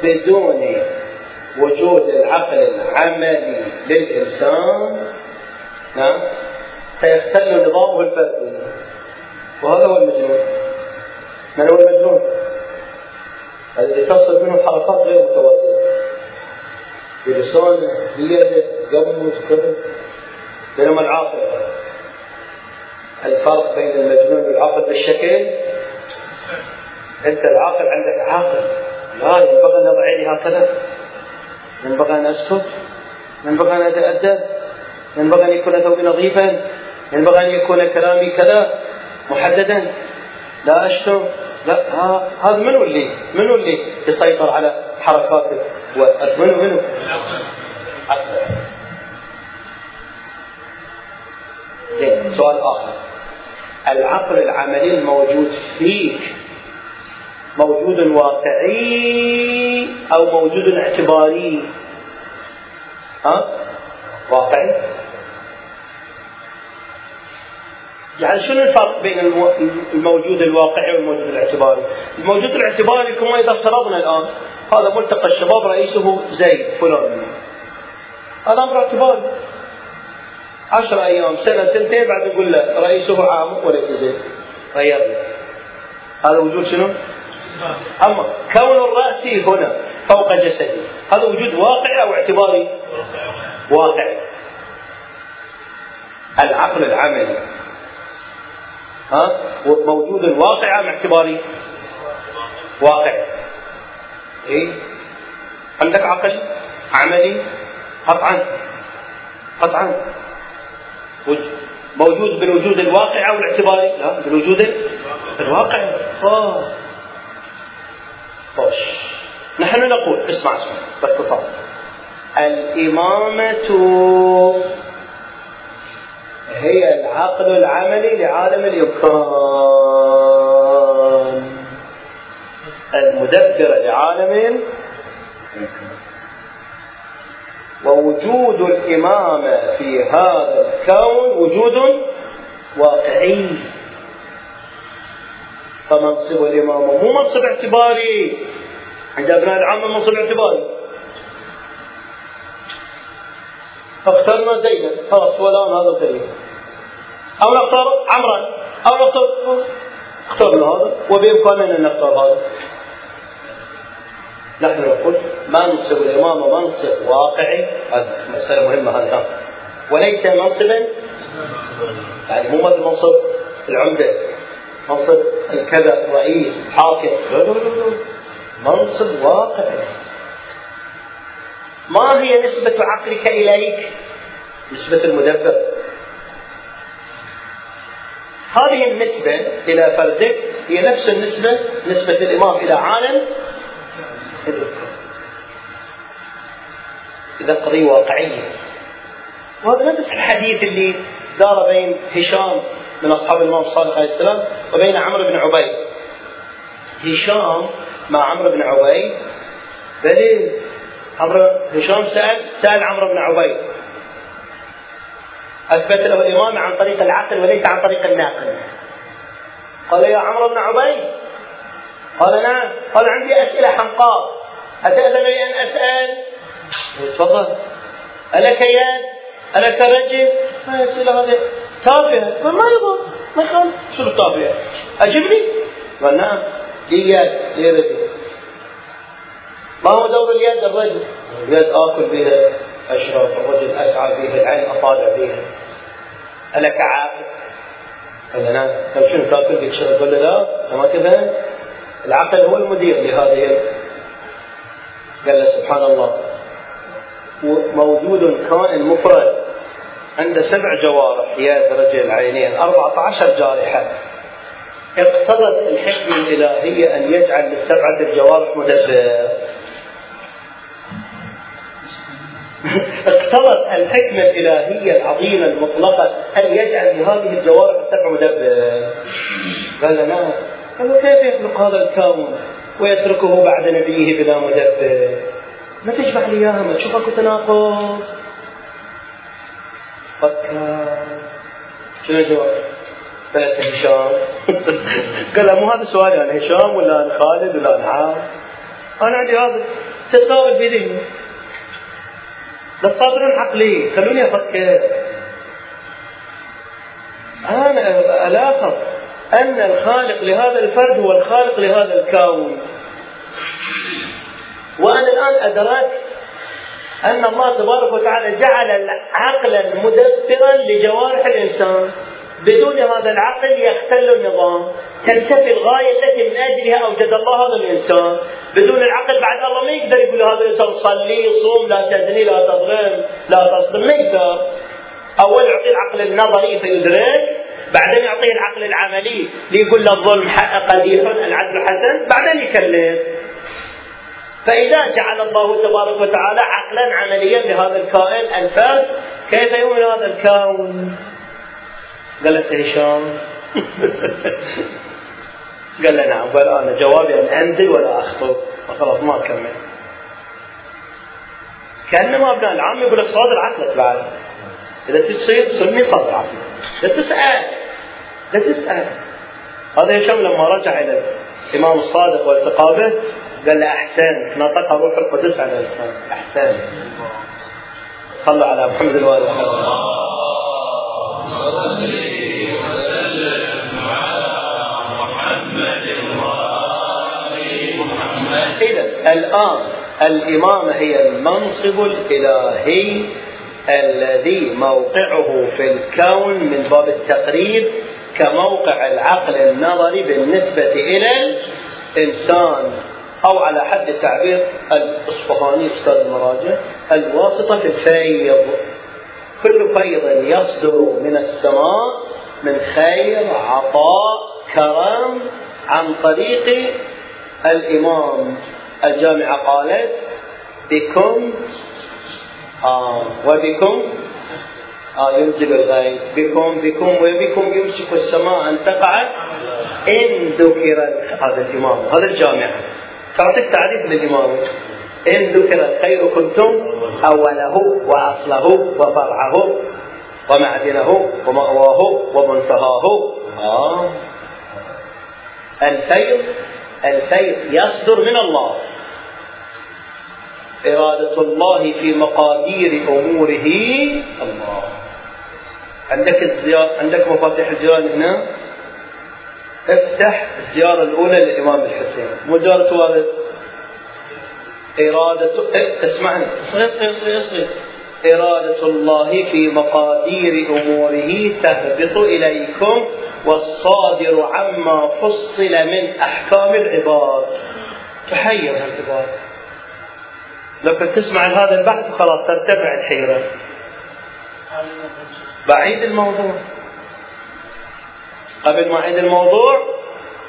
بدون وجود العقل العملي للإنسان نعم سيختل نظامه الفردي وهذا هو المجنون. من هو المجنون؟ الذي تصل منه حركات غير متوازنة. بلسانه بيده يمز كذا بينما العاقل. الفرق بين المجنون والعاقل بالشكل. أنت العاقل عندك عاقل. لا ينبغي إن اضع يدي هكذا ينبغي إن اسكت ينبغي إن اتادب ينبغي إن يكون ثوبي نظيفا. ينبغي أن يكون كلامي كذا. محددا. لا اشتم لا هذا منو اللي؟ منو اللي يسيطر على حركاتك منو منو زين سؤال آخر. العقل العملي الموجود فيك موجود واقعي أو موجود اعتباري؟ ها؟ واقعي؟ يعني شنو الفرق بين الموجود الواقعي والموجود الاعتباري؟ الموجود الاعتباري كما إذا افترضنا الآن هذا ملتقى الشباب رئيسه زيد فلان. هذا أمر اعتباري. عشر أيام سنة سنتين بعد نقول له رئيسه عام وليس زيد. غير هذا وجود شنو؟ أما كون الرأس هنا فوق جسدي هذا وجود واقعي أو اعتباري؟ واقعي. العقل العملي. ها موجود واقعي أم اعتباري؟ واقعي إيه؟ عندك عقل عملي؟ قطعا. قطعا. موجود بالوجود الواقعي أو الاعتباري؟ لا بالوجود الواقعي آه. طيب. نحن نقول اسمع اسمع باختصار. الإمامة هي العقل العملي لعالم الإمكان. المدبرة لعالم ووجود الإمامة في هذا الكون وجود واقعي. فمنصب الإمامة مو منصب اعتباري. عند أبناء العامة منصب اعتباري. فاخترنا زيدا خلاص هو الآن هذا الدليل. أو نختار عمرا أو نختار اخترنا هذا. وبإمكاننا أن نختار هذا. نحن نقول منصب الإمامة منصب واقعي. هذه مسألة مهمة هذه وليس منصبا. يعني مو مثل منصب العمدة. منصب الكذا رئيس حاكم منصب واقعي. ما هي نسبة عقلك إليك؟ نسبة المدبر. هذه النسبة إلى فردك هي نفس النسبة نسبة الإمام إلى عالم. إذا قضية واقعية. وهذا نفس الحديث اللي دار بين هشام من أصحاب الإمام الصادق عليه السلام وبين عمرو بن عبيد. هشام مع عمرو بن عبيد بل عمرو هشام سأل سأل عمرو بن عبيد. أثبت له الإمام عن طريق العقل وليس عن طريق الناقل. قال يا عمرو بن عبيد. قال نعم. قال عندي أسئلة حمقاء. أتأذن لي أن أسأل؟ تفضل. ألك يد؟ ألك رجل؟ ما الأسئلة هذه تافهة قال ما يضر ما يخالف. شنو تافهة أجبني. قال نعم. لي يد لي رجل. ما هو دور اليد الرجل؟ اليد آكل بها أشرب الرجل أسعى بها العين أطالع بها. ألك عاقل قال نعم. طيب شنو تاكل؟ بك شرب قال لا ما تفهم العقل هو المدير لهذه قال له سبحان الله. موجود كائن مفرد عنده سبع جوارح يد رجل عينين أربعة عشر جارحة. اقتضت الحكمة الإلهية أن يجعل للسبعة الجوارح مدبر اقتضت الحكمة الإلهية العظيمة المطلقة أن يجعل لهذه الجوارح السبع مدبر قال نعم قال كيف يخلق هذا الكون ويتركه بعد نبيه بلا مدبر؟ ما تجمع لي إياها ما تشوف اكو تناقض فكر. شنو الجواب؟ ثلاثة هشام. قال مو هذا سؤالي أنا هشام ولا أنا خالد ولا أنا عام أنا عندي هذا تساؤل في ذهني. تصادرون عقلي. خلوني أفكر. أنا ألاحظ أن الخالق لهذا الفرد هو الخالق لهذا الكون. وأنا الآن أدركت أن الله تبارك وتعالى جعل عقلا مدبرا لجوارح الإنسان. بدون هذا العقل يختل النظام. تنتفي الغاية التي من أجلها أوجد الله هذا الإنسان. بدون العقل بعد الله ما يقدر يقول هذا الإنسان صلي صوم لا تزني لا تظلم لا تصدم ما يقدر. أول يعطيه العقل النظري فيدرك بعدين يعطيه العقل العملي ليقول له الظلم قبيح العدل حسن بعدين يكلم. فإذا جعل الله تبارك وتعالى عقلا عمليا لهذا الكائن الفرد كيف يؤمن هذا الكون؟ قالت هشام قال له نعم. قال أنا جوابي ان انزل ولا اخطب خلاص ما اكمل كانما أبناء العام يقول لك صادر عقلك بعد. إذا تصير سمي صادر عقلك. لا تسأل لا تسأل. هذا هشام لما رجع إلى الإمام الصادق والتقى به قال له احسنت نطق روح القدس على لسانك. احسنت صلوا على محمد وآل إذا الآن الإمامة هي المنصب الإلهي الذي موقعه في الكون من باب التقريب كموقع العقل النظري بالنسبة إلى الإنسان أو على حد التعبير الإصفهاني أستاذ المراجع الواسطة في الفيض. كل فيض يصدر من السماء من خير عطاء كرم عن طريق الإمام. الجامعة قالت بكم آه وبكم آه ينزل الغيث. بكم بكم وبكم يمسك السماء أن تقع إن ذكر هذا الإمام هذا الجامعة. تعطيك تعريف للإمام. إن ذكر الخير كنتم أوله وأصله وفرعه ومعدنه ومأواه ومنتهاه. آه. الخير الخير يصدر من الله. إرادة الله في مقادير أموره. الله. عندك الزيارة عندك مفاتيح الجيران هنا؟ افتح الزيارة الأولى للإمام الحسين. زيارة والد إرادة إيه، اسمعني. اصغي اصغي اصغي اصغي إرادة الله في مقادير أموره تهبط إليكم والصادر عما فصل من أحكام العباد. تحير العباد. لو كنت تسمع هذا البحث خلاص ترتفع الحيرة. بعيد الموضوع. قبل ما أعيد الموضوع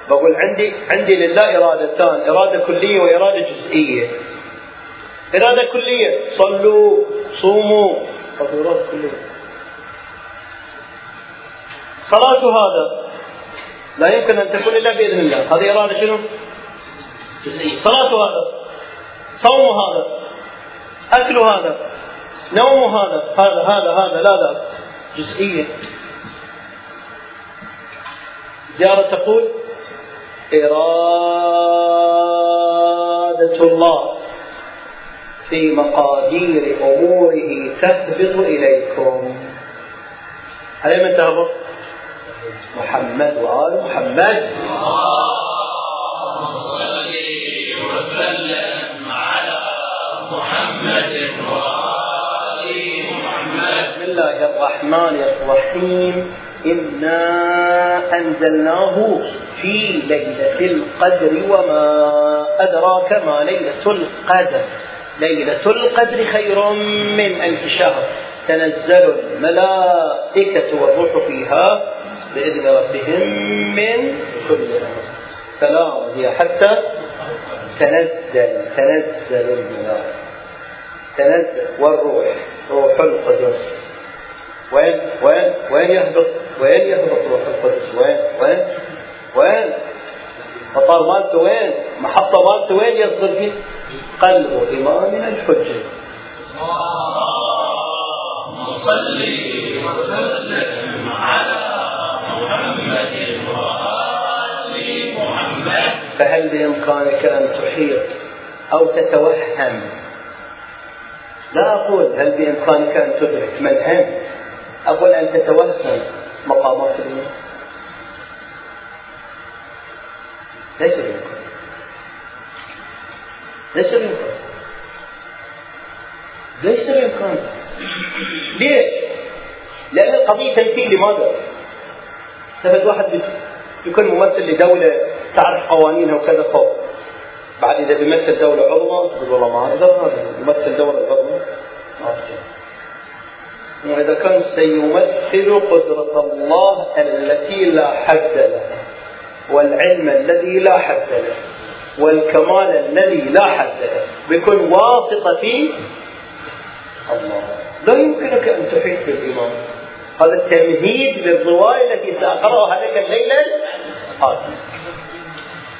بقول عندي عندي لله إرادتان إرادة كلية وإرادة جزئية. إرادة كلية. صلوا صوموا. هذه كلية. صلاة هذا لا يمكن أن تكون إلا بإذن الله. هذه إرادة شنو؟ جزئية. صلاة هذا صوم هذا أكل هذا نوم هذا هذا هذا هذا لا لا. جزئية. زيارة تقول إرادة الله. في مقادير أموره تهبط إليكم. على من تهبط؟ محمد وآل محمد صل وسلم على محمد وآل محمد. بسم الله الرحمن الرحيم. إنا أنزلناه في ليلة القدر وما أدراك ما ليلة القدر. ليلة القدر خير من ألف شهر. تنزل الملائكة والروح فيها بإذن ربهم من كل أمر. سلام. هي حتى تنزل تنزل الملائكة. تنزل. والروح. روح القدس. وين وين وين يهبط وين يهبط روح القدس؟ وين وين وين؟ مطار مالته وين؟ محطة مالته وين يصدر فيه قلب إمامنا الحجة. صل وسلم على محمد وآل محمد فهل بإمكانك أن تحيط أو تتوهم؟ لا أقول هل بإمكانك أن تدرك من أنت أقول أن تتوهم مقامات الإمام ليس بإمكانك ليس بإمكانك ليس بإمكانك. ليش؟ لأن القضية تمثيل لماذا؟ تفد واحد يكون ممثل لدولة تعرف قوانينها وكذا خوف بعد إذا بيمثل دولة عظمى تقول والله ما أقدر. هذا يمثل دولة عظمى ما أقدر. وإذا كان سيمثل قدرة الله التي لا حد لها. والعلم الذي لا حد له والكمال الذي لا حد له بيكون واسطة في الله. لا يمكنك أن تحيط بالإمام هذا تمهيد للرواية التي سأقرأها لك الليلة القادمة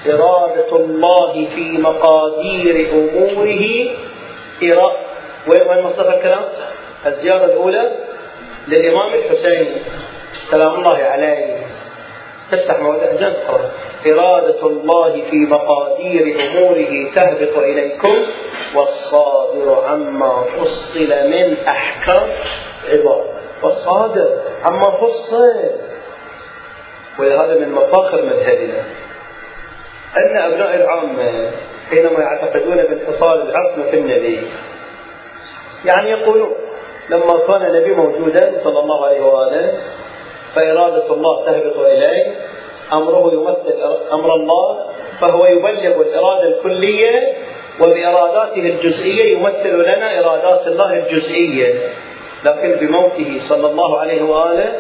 إرادة الله في مقادير أموره إرادة وين مصدر الكلام؟ الزيارة الأولى للإمام الحسين. سلام الله عليه. تفتح مواضيع جد إرادة الله في مقادير أموره تهبط إليكم والصادر عما فصل من أحكام عباده والصادر عما فصل. ولهذا من مفاخر مذهبنا. أن أبناء العامة حينما يعتقدون بانفصال العصمة في النبي يعني يقولون لما كان النبي موجودا صلى الله عليه وآله فإرادة الله تهبط إليه. أمره يمثل أمر الله فهو يبلغ الإرادة الكلية وبإراداته الجزئية يمثل لنا إرادات الله الجزئية. لكن بموته صلى الله عليه وآله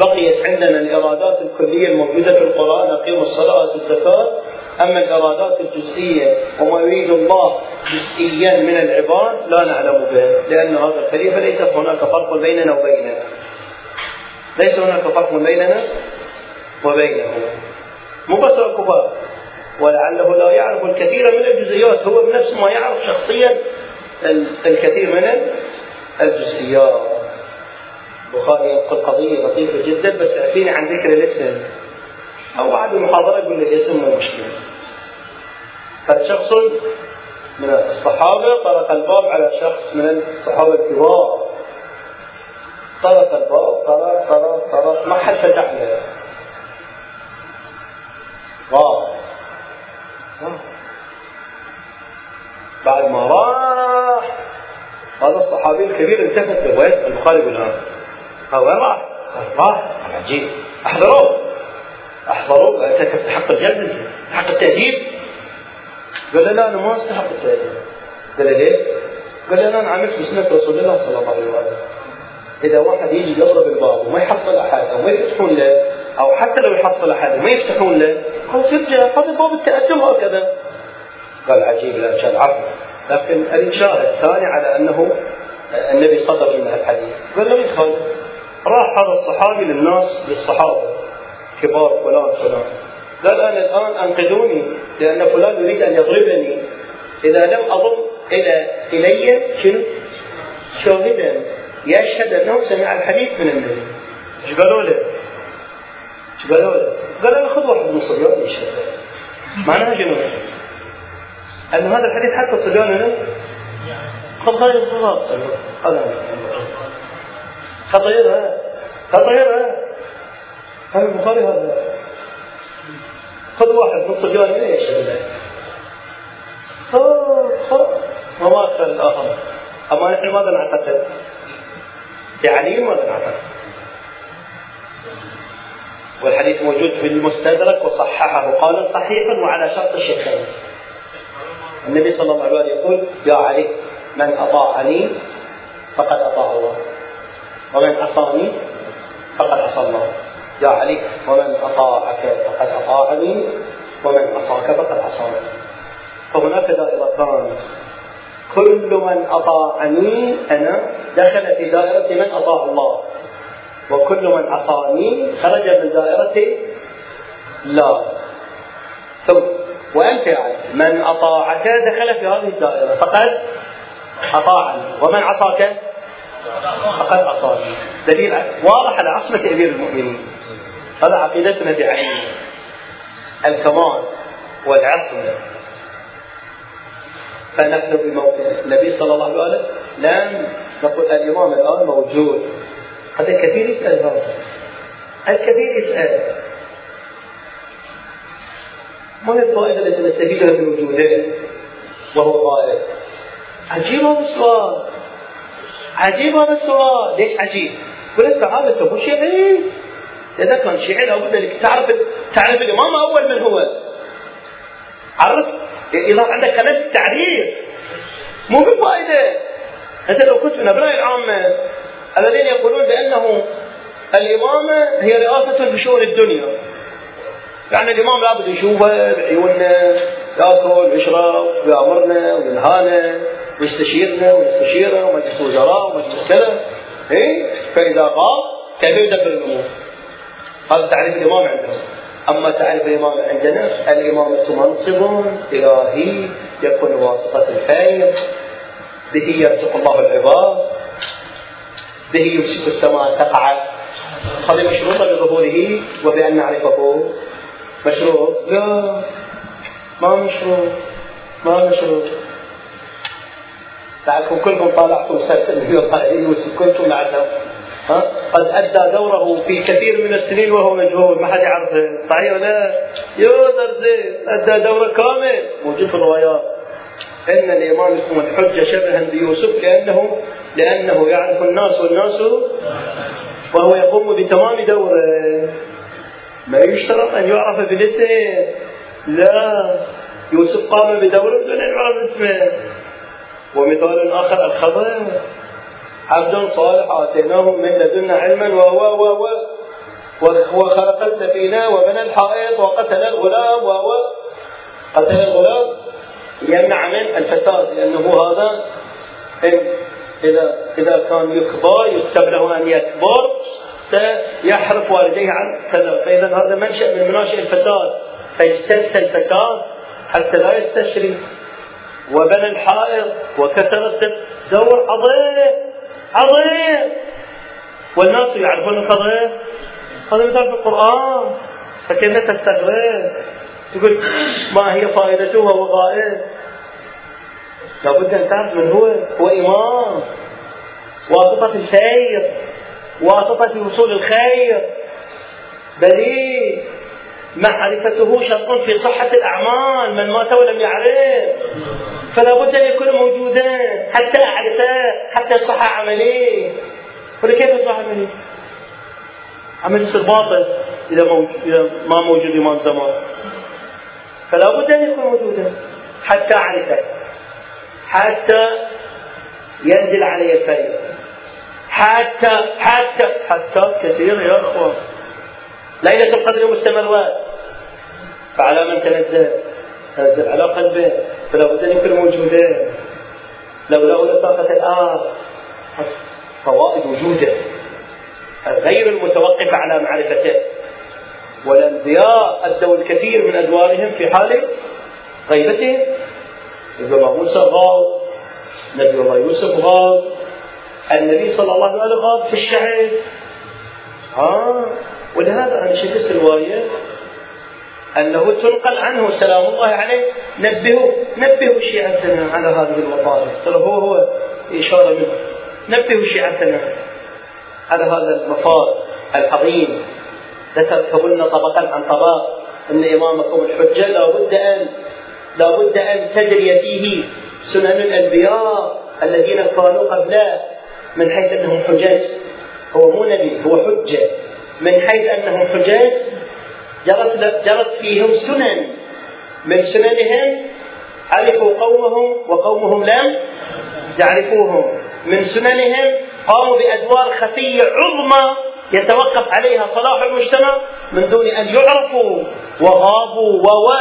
بقيت عندنا الإرادات الكلية الموجودة في القرآن أقيموا الصلاة والزكاة أما الإرادات الجزئية وما يريد الله جزئيا من العباد لا نعلم به لأن هذا الخليفة ليس هناك فرق بيننا وبينه. ليس هناك فرق بيننا وبينه. مو بس الكفار ولعله لا يعرف الكثير من الجزئيات هو بنفسه ما يعرف شخصيا الكثير من الجزئيات. البخاري ينقل قضية لطيفة جدا بس اعفيني عن ذكر الاسم. أو بعد المحاضرة يقول لي الاسم مو مشكلة. فشخص من الصحابة طرق الباب على شخص من الصحابة الكبار. طرق الباب طرق طرق طرق ما حد فتح له غاب بعد ما راح هذا الصحابي الكبير التفت له وين؟ البخاري يقول ها ها وين راح؟ راح. عجيب. احضروه. احضروه. انت تستحق الجنة تستحق التأديب قال له لا أنا ما استحق التأديب قال له ليه؟ قال له أنا عملت بسنه رسول الله صلى الله عليه وسلم. إذا واحد يجي يضرب الباب وما يحصل أحد أو ما يفتحون له أو حتى لو يحصل أحد ما يفتحون له خلاص يرجع هذا باب التأدب هكذا قال عجيب لا كان عفو. لكن اريد شاهد ثاني على أنه النبي صدر من الحديث. قال له يدخل راح هذا الصحابي للناس للصحابة كبار فلان فلان. قال أنا الآن أنقذوني لأن فلان يريد أن يضربني. إذا لم أضم إلى إلي شنو؟ شاهدا يشهد أنه سمع الحديث من النبي. إيش قالوا له؟ إيش قالوا له؟ قالوا له خذ واحد من صبيان يشهد. معناها شنو؟ أن هذا الحديث حتى صبياننا خذ هاي الصلاه هذا. خطيرها خطيرها هذا. البخاري هذا؟ خذ واحد من صبيان من يشهد. خذ خذ أكثر الآخر. أما نحن ماذا نعتقد؟ بعلي ماذا نعتقد؟ والحديث موجود في المستدرك وصححه قال صحيح وعلى شرط الشيخين. النبي صلى الله عليه وسلم يقول يا علي من أطاعني فقد أطاع الله. ومن عصاني فقد عصى الله. يا علي ومن أطاعك فقد أطاعني ومن عصاك فقد عصاني. فهناك دائرتان. كل من أطاعني أنا دخل في دائرة من أطاع الله. وكل من عصاني خرج من دائرة لا. ثم وأنت يعني من أطاعك دخل في هذه الدائرة فقد أطاعني. ومن عصاك فقد عصاني. دليل واضح على عصمة أمير المؤمنين. هذا عقيدتنا بعينه. الكمال والعصمة. فنحن بموقف النبي صلى الله عليه وسلم لم نقول الإمام الآن موجود. هذا الكثير يسأل هذا. الكثير يسأل. ما هي الفائده التي نستفيدها من وجوده وهو غائب. عجيب هذا السؤال. عجيب هذا السؤال. ليش عجيب؟ قلت تعال أنت مو شيعي. إذا كان شيعي لابد إنك تعرف تعرف الإمام أول من هو. عرفت؟ اذا عندك خلل التعريف مو بفائده أنت لو كنت من أبناء العامه الذين يقولون بأنه الإمامة هي رئاسة في شؤون الدنيا. يعني الإمام لابد نشوفه بعيوننا يأكل ويشرب ويامرنا وينهانا ويستشيرنا ونستشيره ومجلس وزراء ومجلس كذا. إيه؟ فإذا غاب كيف يدبر الأمور؟ هذا تعريف الإمام عندهم. أما تعريف الإمام عندنا الامامه منصب إلهي يكون واسطة الخير به يرزق الله العباد به يمسك السماء تقع هذه مشروطه بظهوره وبأن نعرفه. مشروط لا. ما مشروط ما مشروط لعلكم كلكم طالعتم يوسف كنتم لعلهم ها قد أدى دوره في كثير من السنين وهو مجهول. ما حد يعرفه صحيح ولا؟ يقدر زين أدى دوره كامل. موجود في الروايات إن الامام يكون حجه شبها بيوسف لأنه لأنه يعرف الناس والناس وهو يقوم بتمام دوره. ما يشترط أن يعرف باسمه. لا. يوسف قام بدوره بدون أن يعرف اسمه. ومثال آخر الخبر. عبد صالح آتيناه من لدنا علما و و و وخلق السفينة وبنى الحائط وقتل الغلام و قتل الغلام يمنع من الفساد لأنه هذا اذا إذا كان يكبر يكتب له أن يكبر سيحرف والديه عن كذا. فإذا هذا منشأ من مناشئ الفساد. فيستنسى الفساد حتى لا يستشري. وبنى الحائط وكسر دور عظيم. عظيم والناس يعرفون الخضر هذا مثال في القرآن. فكيف تستغرب. تقول ما هي فائدته غائب؟ لابد أن تعرف من هو. هو إمام. واسطة الخير. واسطة وصول الخير. دليل. معرفته شرط في صحة الأعمال. من مات ولم يعرف. فلا بد أن يكون موجودا حتى أعرفه حتى يصح عملي. ولكيف يصح عملي؟ عمل يصير باطل إذا ما موجود إمام زمان. فلا بد أن يكون موجودا حتى أعرفه حتى ينزل علي الفيض حتى حتى حتى كثير يا إخوان. ليلة القدر مستمرة فعلى من تنزل تنزل على قلبه فلا بد أن يكون موجودا لولا لساقت الآن فوائد وجوده. غير المتوقفة على معرفته. والأنبياء أدوا الكثير من أدوارهم في حال غيبتهم نبي الله موسى غاب نبي الله يوسف غاب النبي صلى الله عليه وسلم غاب في الشعر. ها ولهذا أنا شكلت رواية أنه تنقل عنه سلام الله عليه. نبهوا نبهوا شيعتنا على هذه المطالب. ترى هو هو إشارة منه. نبهوا شيعتنا على هذا المفار العظيم. لتركبن طبقا عن طبق إن إمامكم الحجة لابد أن لابد أن تجري فيه سنن الأنبياء الذين كانوا قبله من حيث أنهم حجاج. هو مو نبي هو حجة. من حيث أنهم حجاج جرت جرت فيهم سنن. من سننهم عرفوا قومهم وقومهم لم يعرفوهم. من سننهم قاموا بأدوار خفية عظمى يتوقف عليها صلاح المجتمع من دون أن يعرفوا. وغابوا و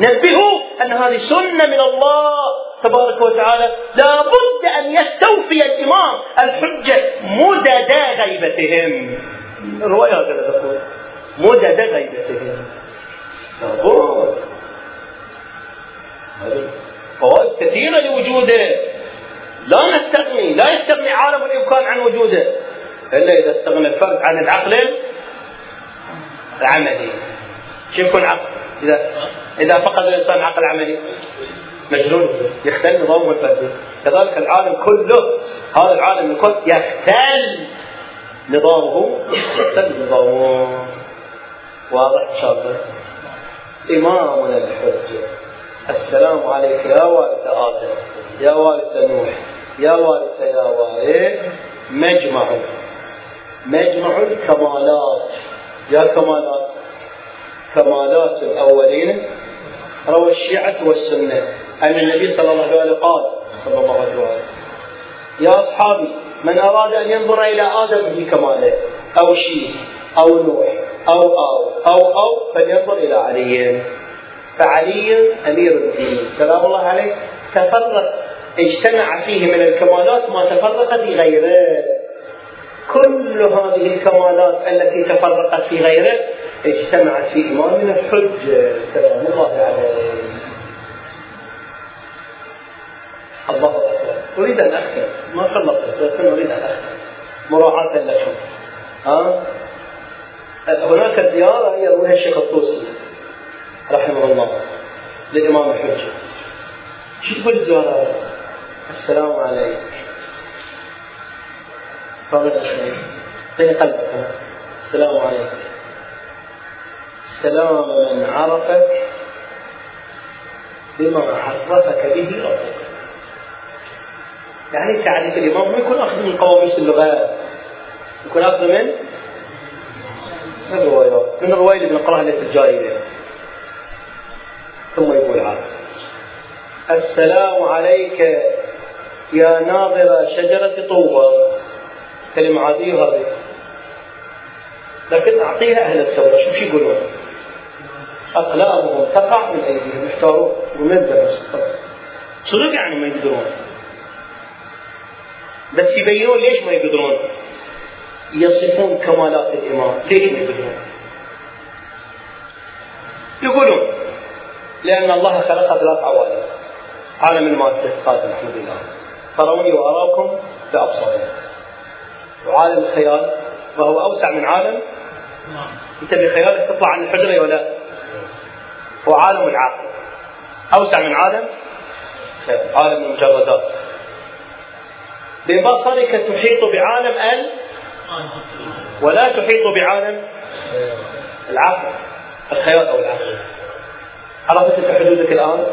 نبهوا أن هذه سنة من الله تبارك وتعالى. لا بد أن يستوفي الإمام الحجة مدد غيبتهم. الروايه هكذا مدد غيبتهم. لابد فوائد كثيرة لوجوده. لا نستغني لا يستغني عالم الإمكان عن وجوده. إلا إذا استغنى الفرد عن العقل العملي. شو يكون عقل؟ إذا إذا فقد الإنسان عقل عملي. مجنون. يختل نظامه الفردي كذلك العالم كله هذا العالم الكل يختل نظامه يختل نظامه. واضح إن شاء الله. امامنا الحجة. السلام عليك يا والد آدم يا والد نوح يا والد يا والد مجمع. مجمع الكمالات. يا كمالات. كمالات الأولين. روى الشيعة والسنة. أن النبي صلى الله عليه وسلم قال صلى الله عليه وسلم يا أصحابي من أراد أن ينظر إلى آدم في كماله أو شيء أو نوح أو أو أو أو فلينظر إلى علي. فعلي أمير الدين سلام الله عليه. تفرق اجتمع فيه من الكمالات ما تفرق في غيره. كل هذه الكمالات التي تفرقت في غيره اجتمعت في إمامنا الحجة سلام الله عليه. الله أكبر. أريد أن أختم. ما خلصت؟ لكن أريد أن أختم. مراعاة لكم. ها؟ هناك زيارة يرويها الشيخ الطوسي؟ رحمه الله. للإمام الحجة. شو تقول الزيارة؟ السلام عليك. فاضل شوي. بين قلبك السلام عليك. سلام من عرفك بما عرفك به ربك. يعني تعريف الإمام ما يكون أخذ من قواميس اللغات يكون أخذ من الروايات من الرواية اللي بنقراها اللي في ثم يقول هذا. السلام عليك يا ناظر شجرة طوبى كلمة عادية هذه. لكن أعطيها أهل الثورة. شوف شو يقولون. أقلامهم تقع من أيديهم. يختارون ومدة بس صدق يعني ما يقدرون. بس يبينون ليش ما يقدرون. يصفون كمالات الإمام ليش ما يقدرون يقولون لأن الله خلق ثلاث عوالم. عالم المادة قال الحمد لله تروني وأراكم بأبصارنا وعالم الخيال وهو أوسع من عالم. أنت بخيالك تطلع عن الحجرة ولا؟ هو عالم العقل. أوسع من عالم؟ عالم المجردات ببصرك تحيط بعالم ال ولا تحيط بعالم العقل الخيال أو العقل. عرفت انت حدودك الآن؟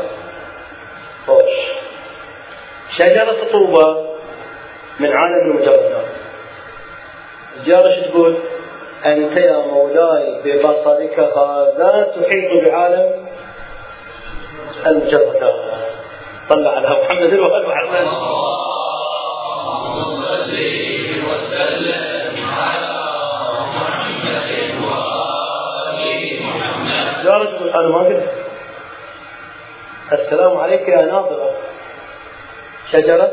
خوش. شجرة طوبى من عالم المجردات الزيارة شو تقول؟ أنت يا مولاي ببصرك هذا تحيط بعالم المجردات طلع على محمد وآل محمد تقول أنا ما قلت السلام عليك يا ناظر. شجرة؟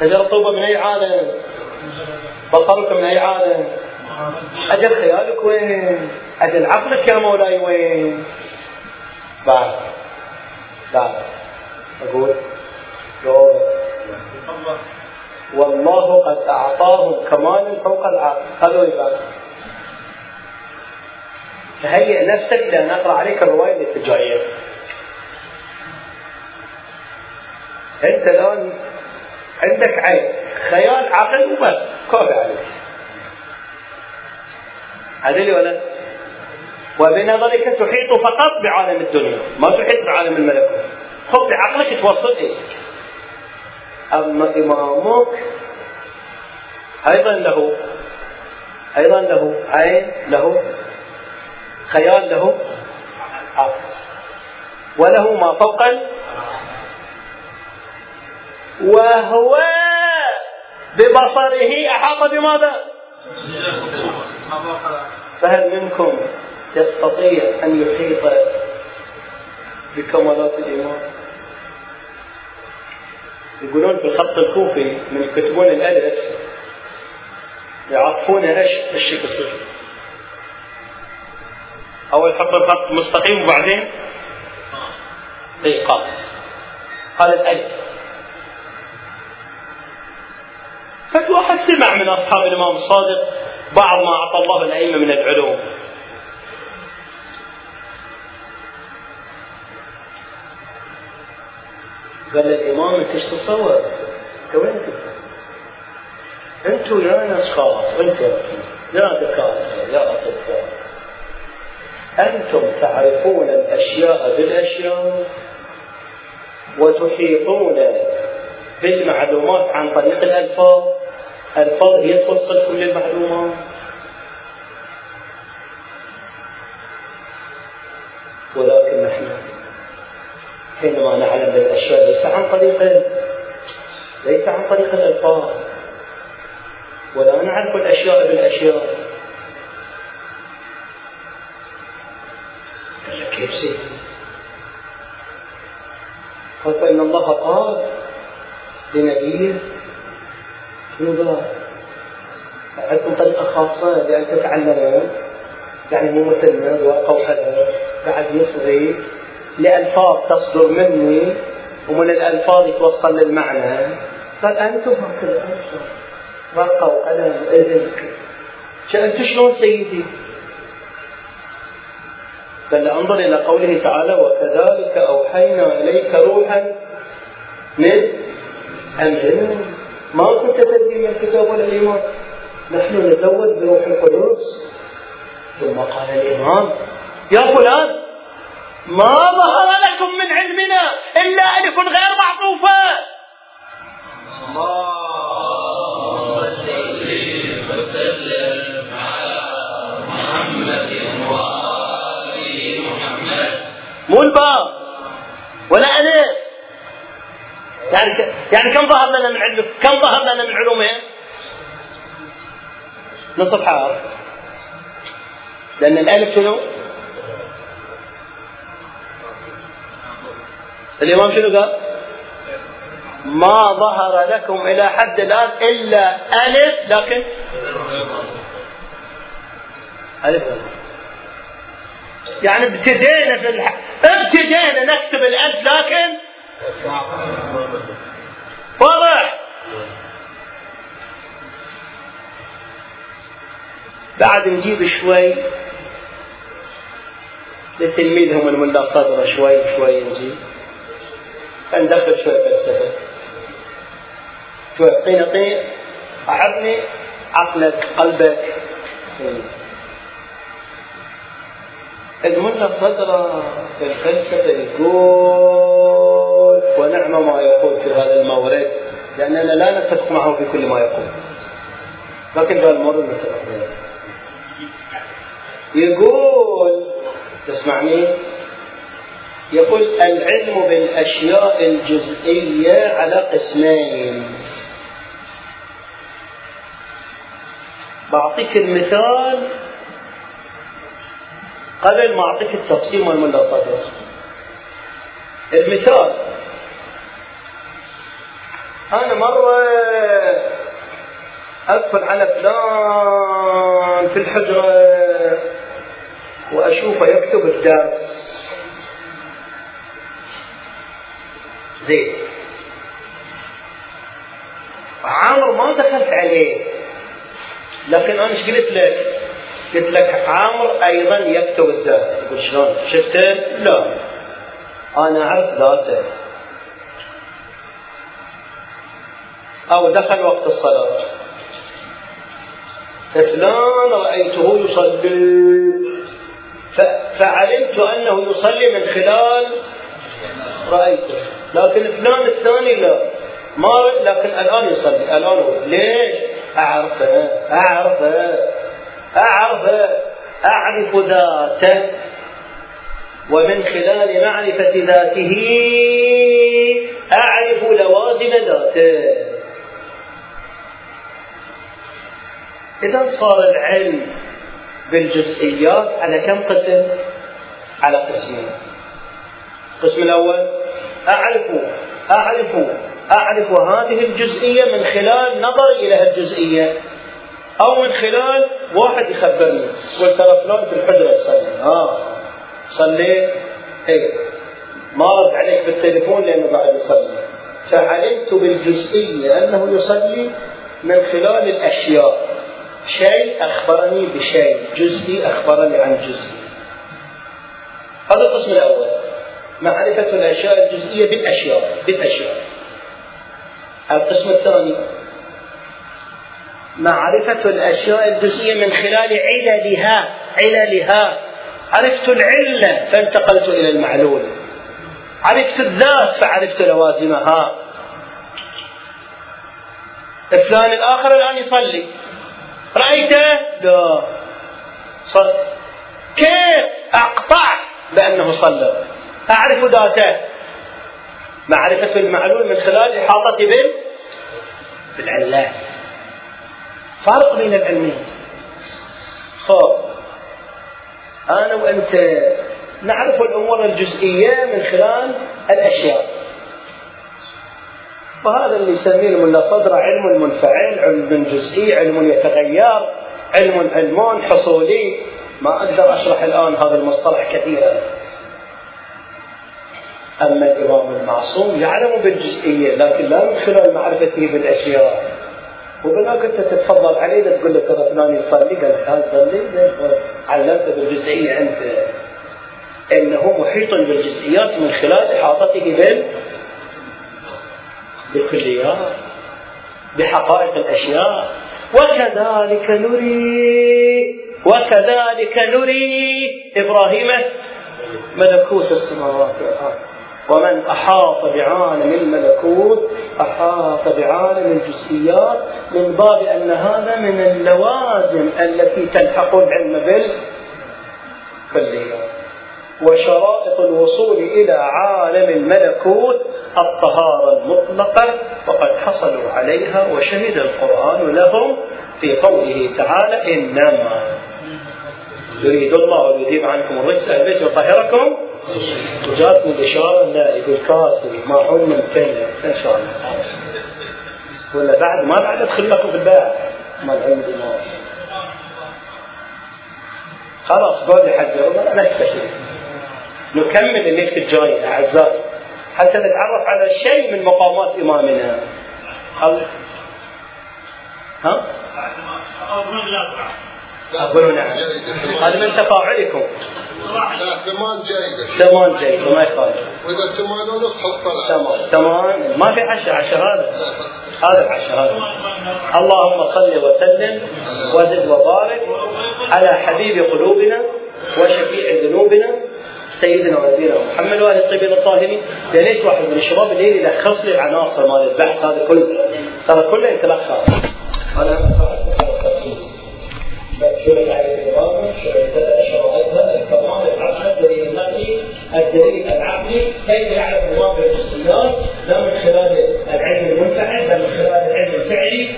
شجرة طوبة من أي عالم؟ بصرك من أي عالم؟ أجل خيالك وين؟ أجل عقلك يا مولاي وين؟ بعد. بعد. أقول والله قد أعطاهم كمالا فوق العقل. هذا يبقى تهيئ نفسك لأن أقرأ عليك الرواية اللي جاية أنت الآن عندك عين خيال عقل وبس كافي عليك. عدلي ولا؟ وبنظرك تحيط فقط بعالم الدنيا ما تحيط بعالم الملكوت خذ بعقلك توصل إيه أما إمامك أيضا له أيضا له عين له خيال له عقل وله ما فوق وهو ببصره أحاط بماذا؟ فهل منكم يستطيع أن يحيط بكمالات الإيمان؟ يقولون في الخط الكوفي من يكتبون الألف يعطفون إيش؟ الشكل أول يحط الخط مستقيم وبعدين قال قال الألف فالواحد سمع من أصحاب الإمام الصادق بعض ما أعطى الله الأئمة من العلوم. قال الإمام أنت إيش تتصور؟ أنت وين أنتوا يا ناس خاص أنتوا يا دكاترة يا أطباء أنتم تعرفون الأشياء بالأشياء وتحيطون بالمعلومات عن طريق الألفاظ. الألفاظ هي توصل كل المعلومات. ولكن نحن حينما نعلم الأشياء ليس عن طريق ليس عن طريق الألفاظ. ولا نعرف الأشياء بالأشياء. لنبيه قال؟ عندكم طريقة خاصة لأن تتعلمون يعني مو مثلنا ورقة وقلم بعد يصغي لألفاظ تصدر مني ومن الألفاظ يتوصل للمعنى قال أنتم هكذا أنتم ورقة وقلم إذن أنتم شلون سيدي؟ بل أنظر إلى قوله تعالى وكذلك أوحينا إليك روحا من امرنا ما كنت تدري من الكتاب ولا الايمان نحن نزود بروح القدس. ثم قال الإمام يا فلان ما ظهر لكم من علمنا إلا الف غير معطوفة. اللهم يعني. يعني كم ظهر لنا من علم كم ظهر لنا من علومهم؟ نصف حرف لأن الألف شنو؟ الإمام شنو قال؟ ما ظهر لكم إلى حد الآن إلا ألف لكن ألف يعني ابتدينا في الح... ابتدينا نكتب الألف لكن واضح بعد نجيب شوي لتلميذهم الملا صدره شوي شوي نجيب. ندخل شوي فلسفه شوي قينا قينا أعطني عقلك قلبك. الملا صدره في الفلسفه يقول ونعم ما يقول في هذا المورد لأننا لا نتفق معه في كل ما يقول. لكن هذا المورد نتفق معه. يقول تسمعني. يقول العلم بالأشياء الجزئية على قسمين. بعطيك المثال قبل ما أعطيك ملا صدر المثال. أنا مرة ادخل على فلان في الحجرة وأشوفه يكتب الدرس. زين. عامر ما دخلت عليه. لكن أنا إيش قلت لك؟ قلت لك عامر أيضا يكتب الدرس. تقول شلون؟ شفته؟ لا. أنا اعرف ذاته. أو دخل وقت الصلاة. فلان رأيته يصلي. فعلمت أنه يصلي من خلال رأيته. لكن فلان الثاني لا. ما لكن الآن يصلي. الآن هو. ليش؟ أعرفه. أعرفه. اعرفه أعرف ذاته. ومن خلال معرفة ذاته أعرف لوازم ذاته. إذا صار العلم بالجزئيات على كم قسم؟ على قسمين. القسم الأول أعرف أعرف أعرف هذه الجزئية من خلال نظري إلى الجزئية. أو من خلال واحد يخبرني. ترى فلان في الحجرة يصلي آه. صليت إيه. ما رد عليك بالتليفون لأنه قاعد يصلي. فعلمت بالجزئية أنه يصلي من خلال الأشياء. شيء أخبرني بشيء. جزئي أخبرني عن جزئي. هذا القسم الأول. معرفة الأشياء الجزئية بالأشياء. بالأشياء. القسم الثاني. معرفة الأشياء الجزئية من خلال عللها عللها. عرفت العلة فانتقلت إلى المعلول. عرفت الذات فعرفت لوازمها. فلان الآخر الآن يصلي. رأيته؟ لا. صل. كيف أقطع بأنه صلى؟ أعرف ذاته. معرفة المعلول من خلال إحاطتي بال بالعلات فرق بين العلمين. خب أنا وأنت نعرف الأمور الجزئية من خلال الأشياء. وهذا اللي يسميه الملا صدر علم منفعل علم جزئي علم يتغير علم علمون حصولي. ما أقدر أشرح الآن هذا المصطلح كثيرا. أما الإمام المعصوم يعلم بالجزئية لكن لا من خلال معرفته بالأشياء. وبناك أنت تتفضل عليه تقول له ترى فلان يصلي قال هذا صلي علمته بالجزئية أنت إنه محيط بالجزئيات من خلال إحاطته بال بالكليات بحقائق الأشياء. وكذلك نري وكذلك نري إبراهيم ملكوت السماوات والأرض. ومن أحاط بعالم الملكوت أحاط بعالم الجزئيات من باب أن هذا من اللوازم التي تلحق العلم بالكليات وشرائط الوصول إلى عالم الملكوت الطهارة المطلقة وقد حصلوا عليها وشهد القرآن لهم في قوله تعالى إنما يريد الله أن يذيب عنكم الرجس البيت ويطهركم وجاتني الإشارة لا يقول كافي ما هم ممتنع إن شاء الله. ولا بعد ما بعد أدخل لكم في الباب. ما العلم بالله. خلاص لي حج لا نكتفي نكمل الليلة الجاي أعزائي. حتى نتعرف على شيء من مقامات إمامنا؟ ها؟ أقول نعم. هذا من تفاعلكم. لا ثمان جيدة ثمان جيد ما يخالف. وإذا ثمان ونص حط ثمان ثمان ما في عشرة. عشرة هذا. هذا العشرة هذا. اللهم صل وسلم وزد وبارك على حبيب قلوبنا وشفيع ذنوبنا سيدنا ونبينا محمد وآل الطيبين الطاهرين. يا ريت واحد من الشباب الليل يلخص لي العناصر مال البحث هذا كله. ترى كله يتلخص أنا شرط عليه الإمامة شرط شرائطها الكمال العقل الدليل العقلي كيف يعرف الإمام بالجزئيات لا من خلال العلم المنفعل بل من خلال العلم الفعلي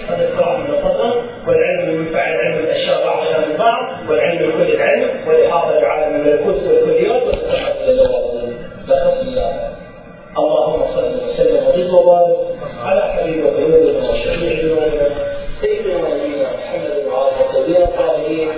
من الصدر والعلم المنفعل علم الأشياء بعضها من بعض والعلم بكل العلم والإحاطة بعالم الملكوت يكون في الكليات وتتحقق اللوازم لا الله اللهم صل وسلم وزد وبارك على حبيبك ونبينا وشفيع ذنوبنا سيدنا ونبينا محمد وعلى آله الطاهرين